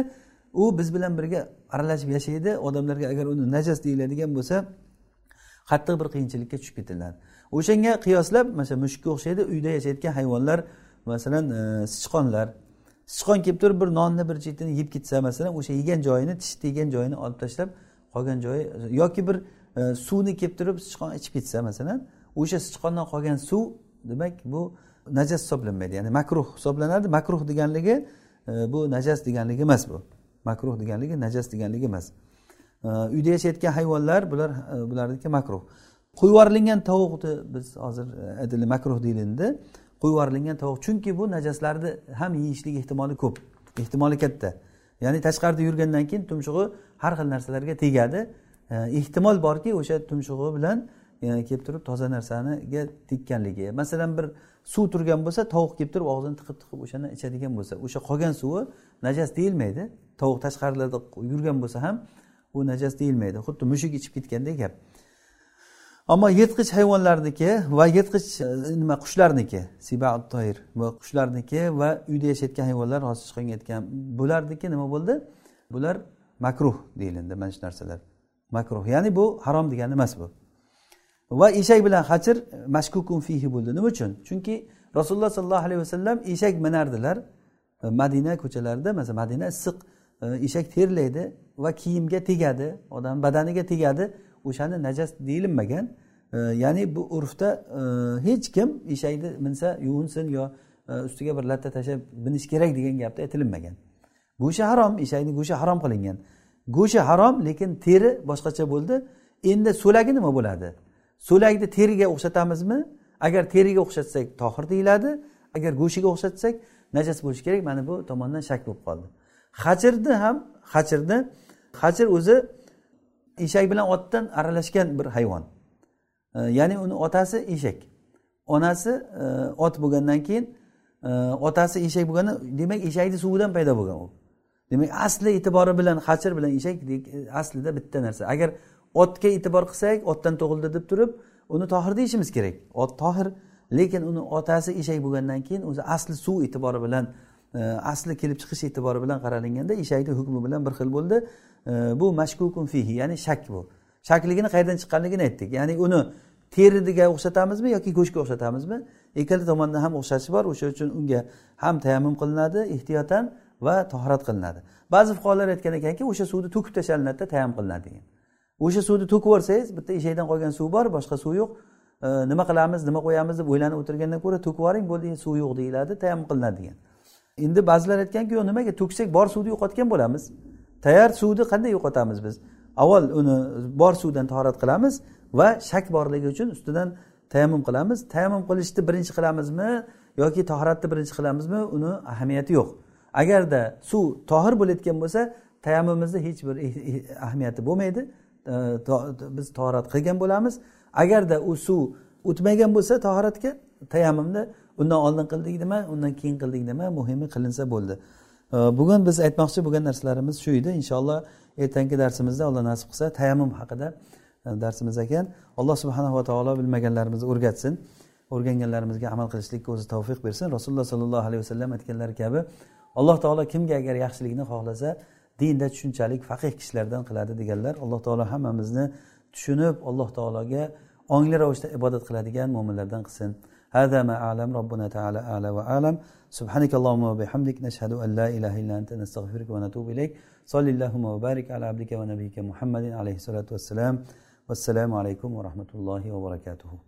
u biz bilan birga aralashib yashaydi. Odamlarga agar uni najas deyiladigan bo'lsa qattiq bir qiyinchilikka tushib ketiladi. O'shanga qiyoslab masalan mushukka o'xshaydi uyda yashayotgan hayvonlar masalan e, sichqonlar. Sichqon kelib turib bir nonni bir chetini yeb ketsa masalan o'sha yegan joyini tish tegan joyini olib tashlab qolgan joyi yoki bir e, suvni kelib turib sichqon ichib ketsa masalan o'sha sichqondan qolgan suv demak bu najas hisoblanmaydi ya'ni makruh hisoblanadi. Makruh deganligi e, bu najas deganligi emas bu. Makruh deganligi najas deganligi emas. E, uyda yashayotgan hayvonlar bular e, bularniki makruh. Qo'yvorilgan tovuqni biz hozir e, aytili makruh deyilindi. Qo'yvorilgan tovuq chunki bu najaslarni ham yeyishlik ehtimoli ko'p ehtimoli katta. Ya'ni tashqarida yurgandan keyin tumshug'i har xil narsalarga tegadi. E, ehtimol borki o'sha tumshug'i bilan e, kelib turib toza narsaniga tekkanligi. Masalan bir suv turgan bo'lsa tovuq kelib turib og'zini tiqib tiqib o'shani ichadigan bo'lsa o'sha qolgan suvi najas deyilmaydi. Tovuq tashqarilarda yurgan bo'lsa ham u najas deyilmaydi. Xuddi mushuk ichib ketgandek gap. Ammo yirtqich hayvonlarniki va yirtqich e, nima qushlarniki toir va qushlarniki va uyda yashayotgan hayvonlar hozir chiqqan aytgan bularniki nima bo'ldi? Bular makruh deyilindi mana shu narsalar. Makruh ya'ni bu harom degani emas bu. Va eshak bilan hachir mashkukun fihi bo'ldi. Nima uchun? Chunki rasululloh sollallohu alayhi vasallam eshak minardilar e, madina ko'chalarida masalan madina issiq e, eshak terlaydi va kiyimga tegadi odam badaniga tegadi. O'shani najas deyilmagan. E, ya'ni bu urfda hech kim eshakni minsa yuvinsin yo ustiga bir latta tashlab minish kerak degan gapda aytilinmagan go'shti harom eshakni go'shti harom qilingan. Go'shti harom lekin teri boshqacha bo'ldi. Endi so'lagi nima bo'ladi? So'lakni teriga o'xshatamizmi? Agar teriga o'xshatsak tohir deyiladi. Agar go'shtiga o'xshatsak najas bo'lishi kerak. Mana bu tomondan shak bo'lib qoldi. Hachirni ham hachirni hachir o'zi eshak bilan otdan aralashgan bir hayvon. Ya'ni uni otasi eshak. Onasi e, ot bo'lgandan keyin e, otasi eshak bo'lganda demak eshakni suvidan paydo bo'lgan u. demak asli e'tibori bilan hachir bilan eshak e, aslida bitta narsa. Agar otga e'tibor qilsak otdan tug'ildi deb turib uni tohir deyishimiz kerak. Ot tohir lekin uni otasi eshak bo'lgandan keyin o'zi asli suv e'tibori bilan e, asli kelib chiqish e'tibori bilan qaralinganda eshakni hukmi bilan bir xil bo'ldi. E, bu mashkukun fihi ya'ni shak bu. Shakligini qayerdan chiqqanligini aytdik. Ya'ni uni teriga o'xshatamizmi yoki go'shtga o'xshatamizmi? Ikkala tomonda ham o'xshashi bor. O'sha uchun unga ham tayammum qilinadi ehtiyotan va tahorat qilinadi. Ba'zi fuqarolar aytgan ekanki o'sha suvni to'kib tashlanadida tayammum qilinadi degan. O'sha suvni to'kib yuborsangiz bitta eshakdan qolgan suv bor boshqa suv yo'q. Nima qilamiz nima qo'yamiz deb o'ylanib o'tirgandan ko'ra to'kib yuboring bo'ldi suv yo'q deyiladi tayammum qilinadi degan. Endi ba'zilar aytganki yo'q nimaga to'ksak bor suvni yo'qotgan bo'lamiz. Tayyor suvni qanday yo'qotamiz biz? Avval uni bor suvdan tahorat qilamiz va shak borligi uchun ustidan tayammum qilamiz. Tayammum qilishni birinchi qilamizmi yoki tahoratni birinchi qilamizmi uni ahamiyati yo'q. Agarda suv tohir bo'layotgan bo'lsa tayammumimizni hech bir ahamiyati bo'lmaydi. Biz tahorat qilgan bo'lamiz. Agarda u suv o'tmagan bo'lsa tahoratga tayammumni undan oldin qildik nima undan keyin qildik nima muhimi qilinsa bo'ldi. Bugun biz aytmoqchi bo'lgan narsalarimiz shu edi. Inshaalloh ertangi darsimizda alloh nasib qilsa tayammum haqida e, darsimiz ekan. Alloh subhanava taolo bilmaganlarimizni o'rgatsin. O'rganganlarimizga amal qilishlikka o'zi tavfiq bersin. Rasululloh sollallohu alayhi vasallam aytganlari kabi alloh taolo kimga agar yaxshilikni xohlasa dinda tushunchalik faqih kishilardan qiladi deganlar alloh taolo hammamizni tushunib alloh taologa ongli ravishda ibodat qiladigan mo'minlardan qilsin هذا ما أعلم ربنا تعالى أعلى وأعلم سبحانك اللهم وبحمدك نشهد أن لا إله إلا أنت نستغفرك ونتوب إليك صل اللهم وبارك على عبدك ونبيك محمد عليه الصلاة والسلام والسلام عليكم ورحمة الله وبركاته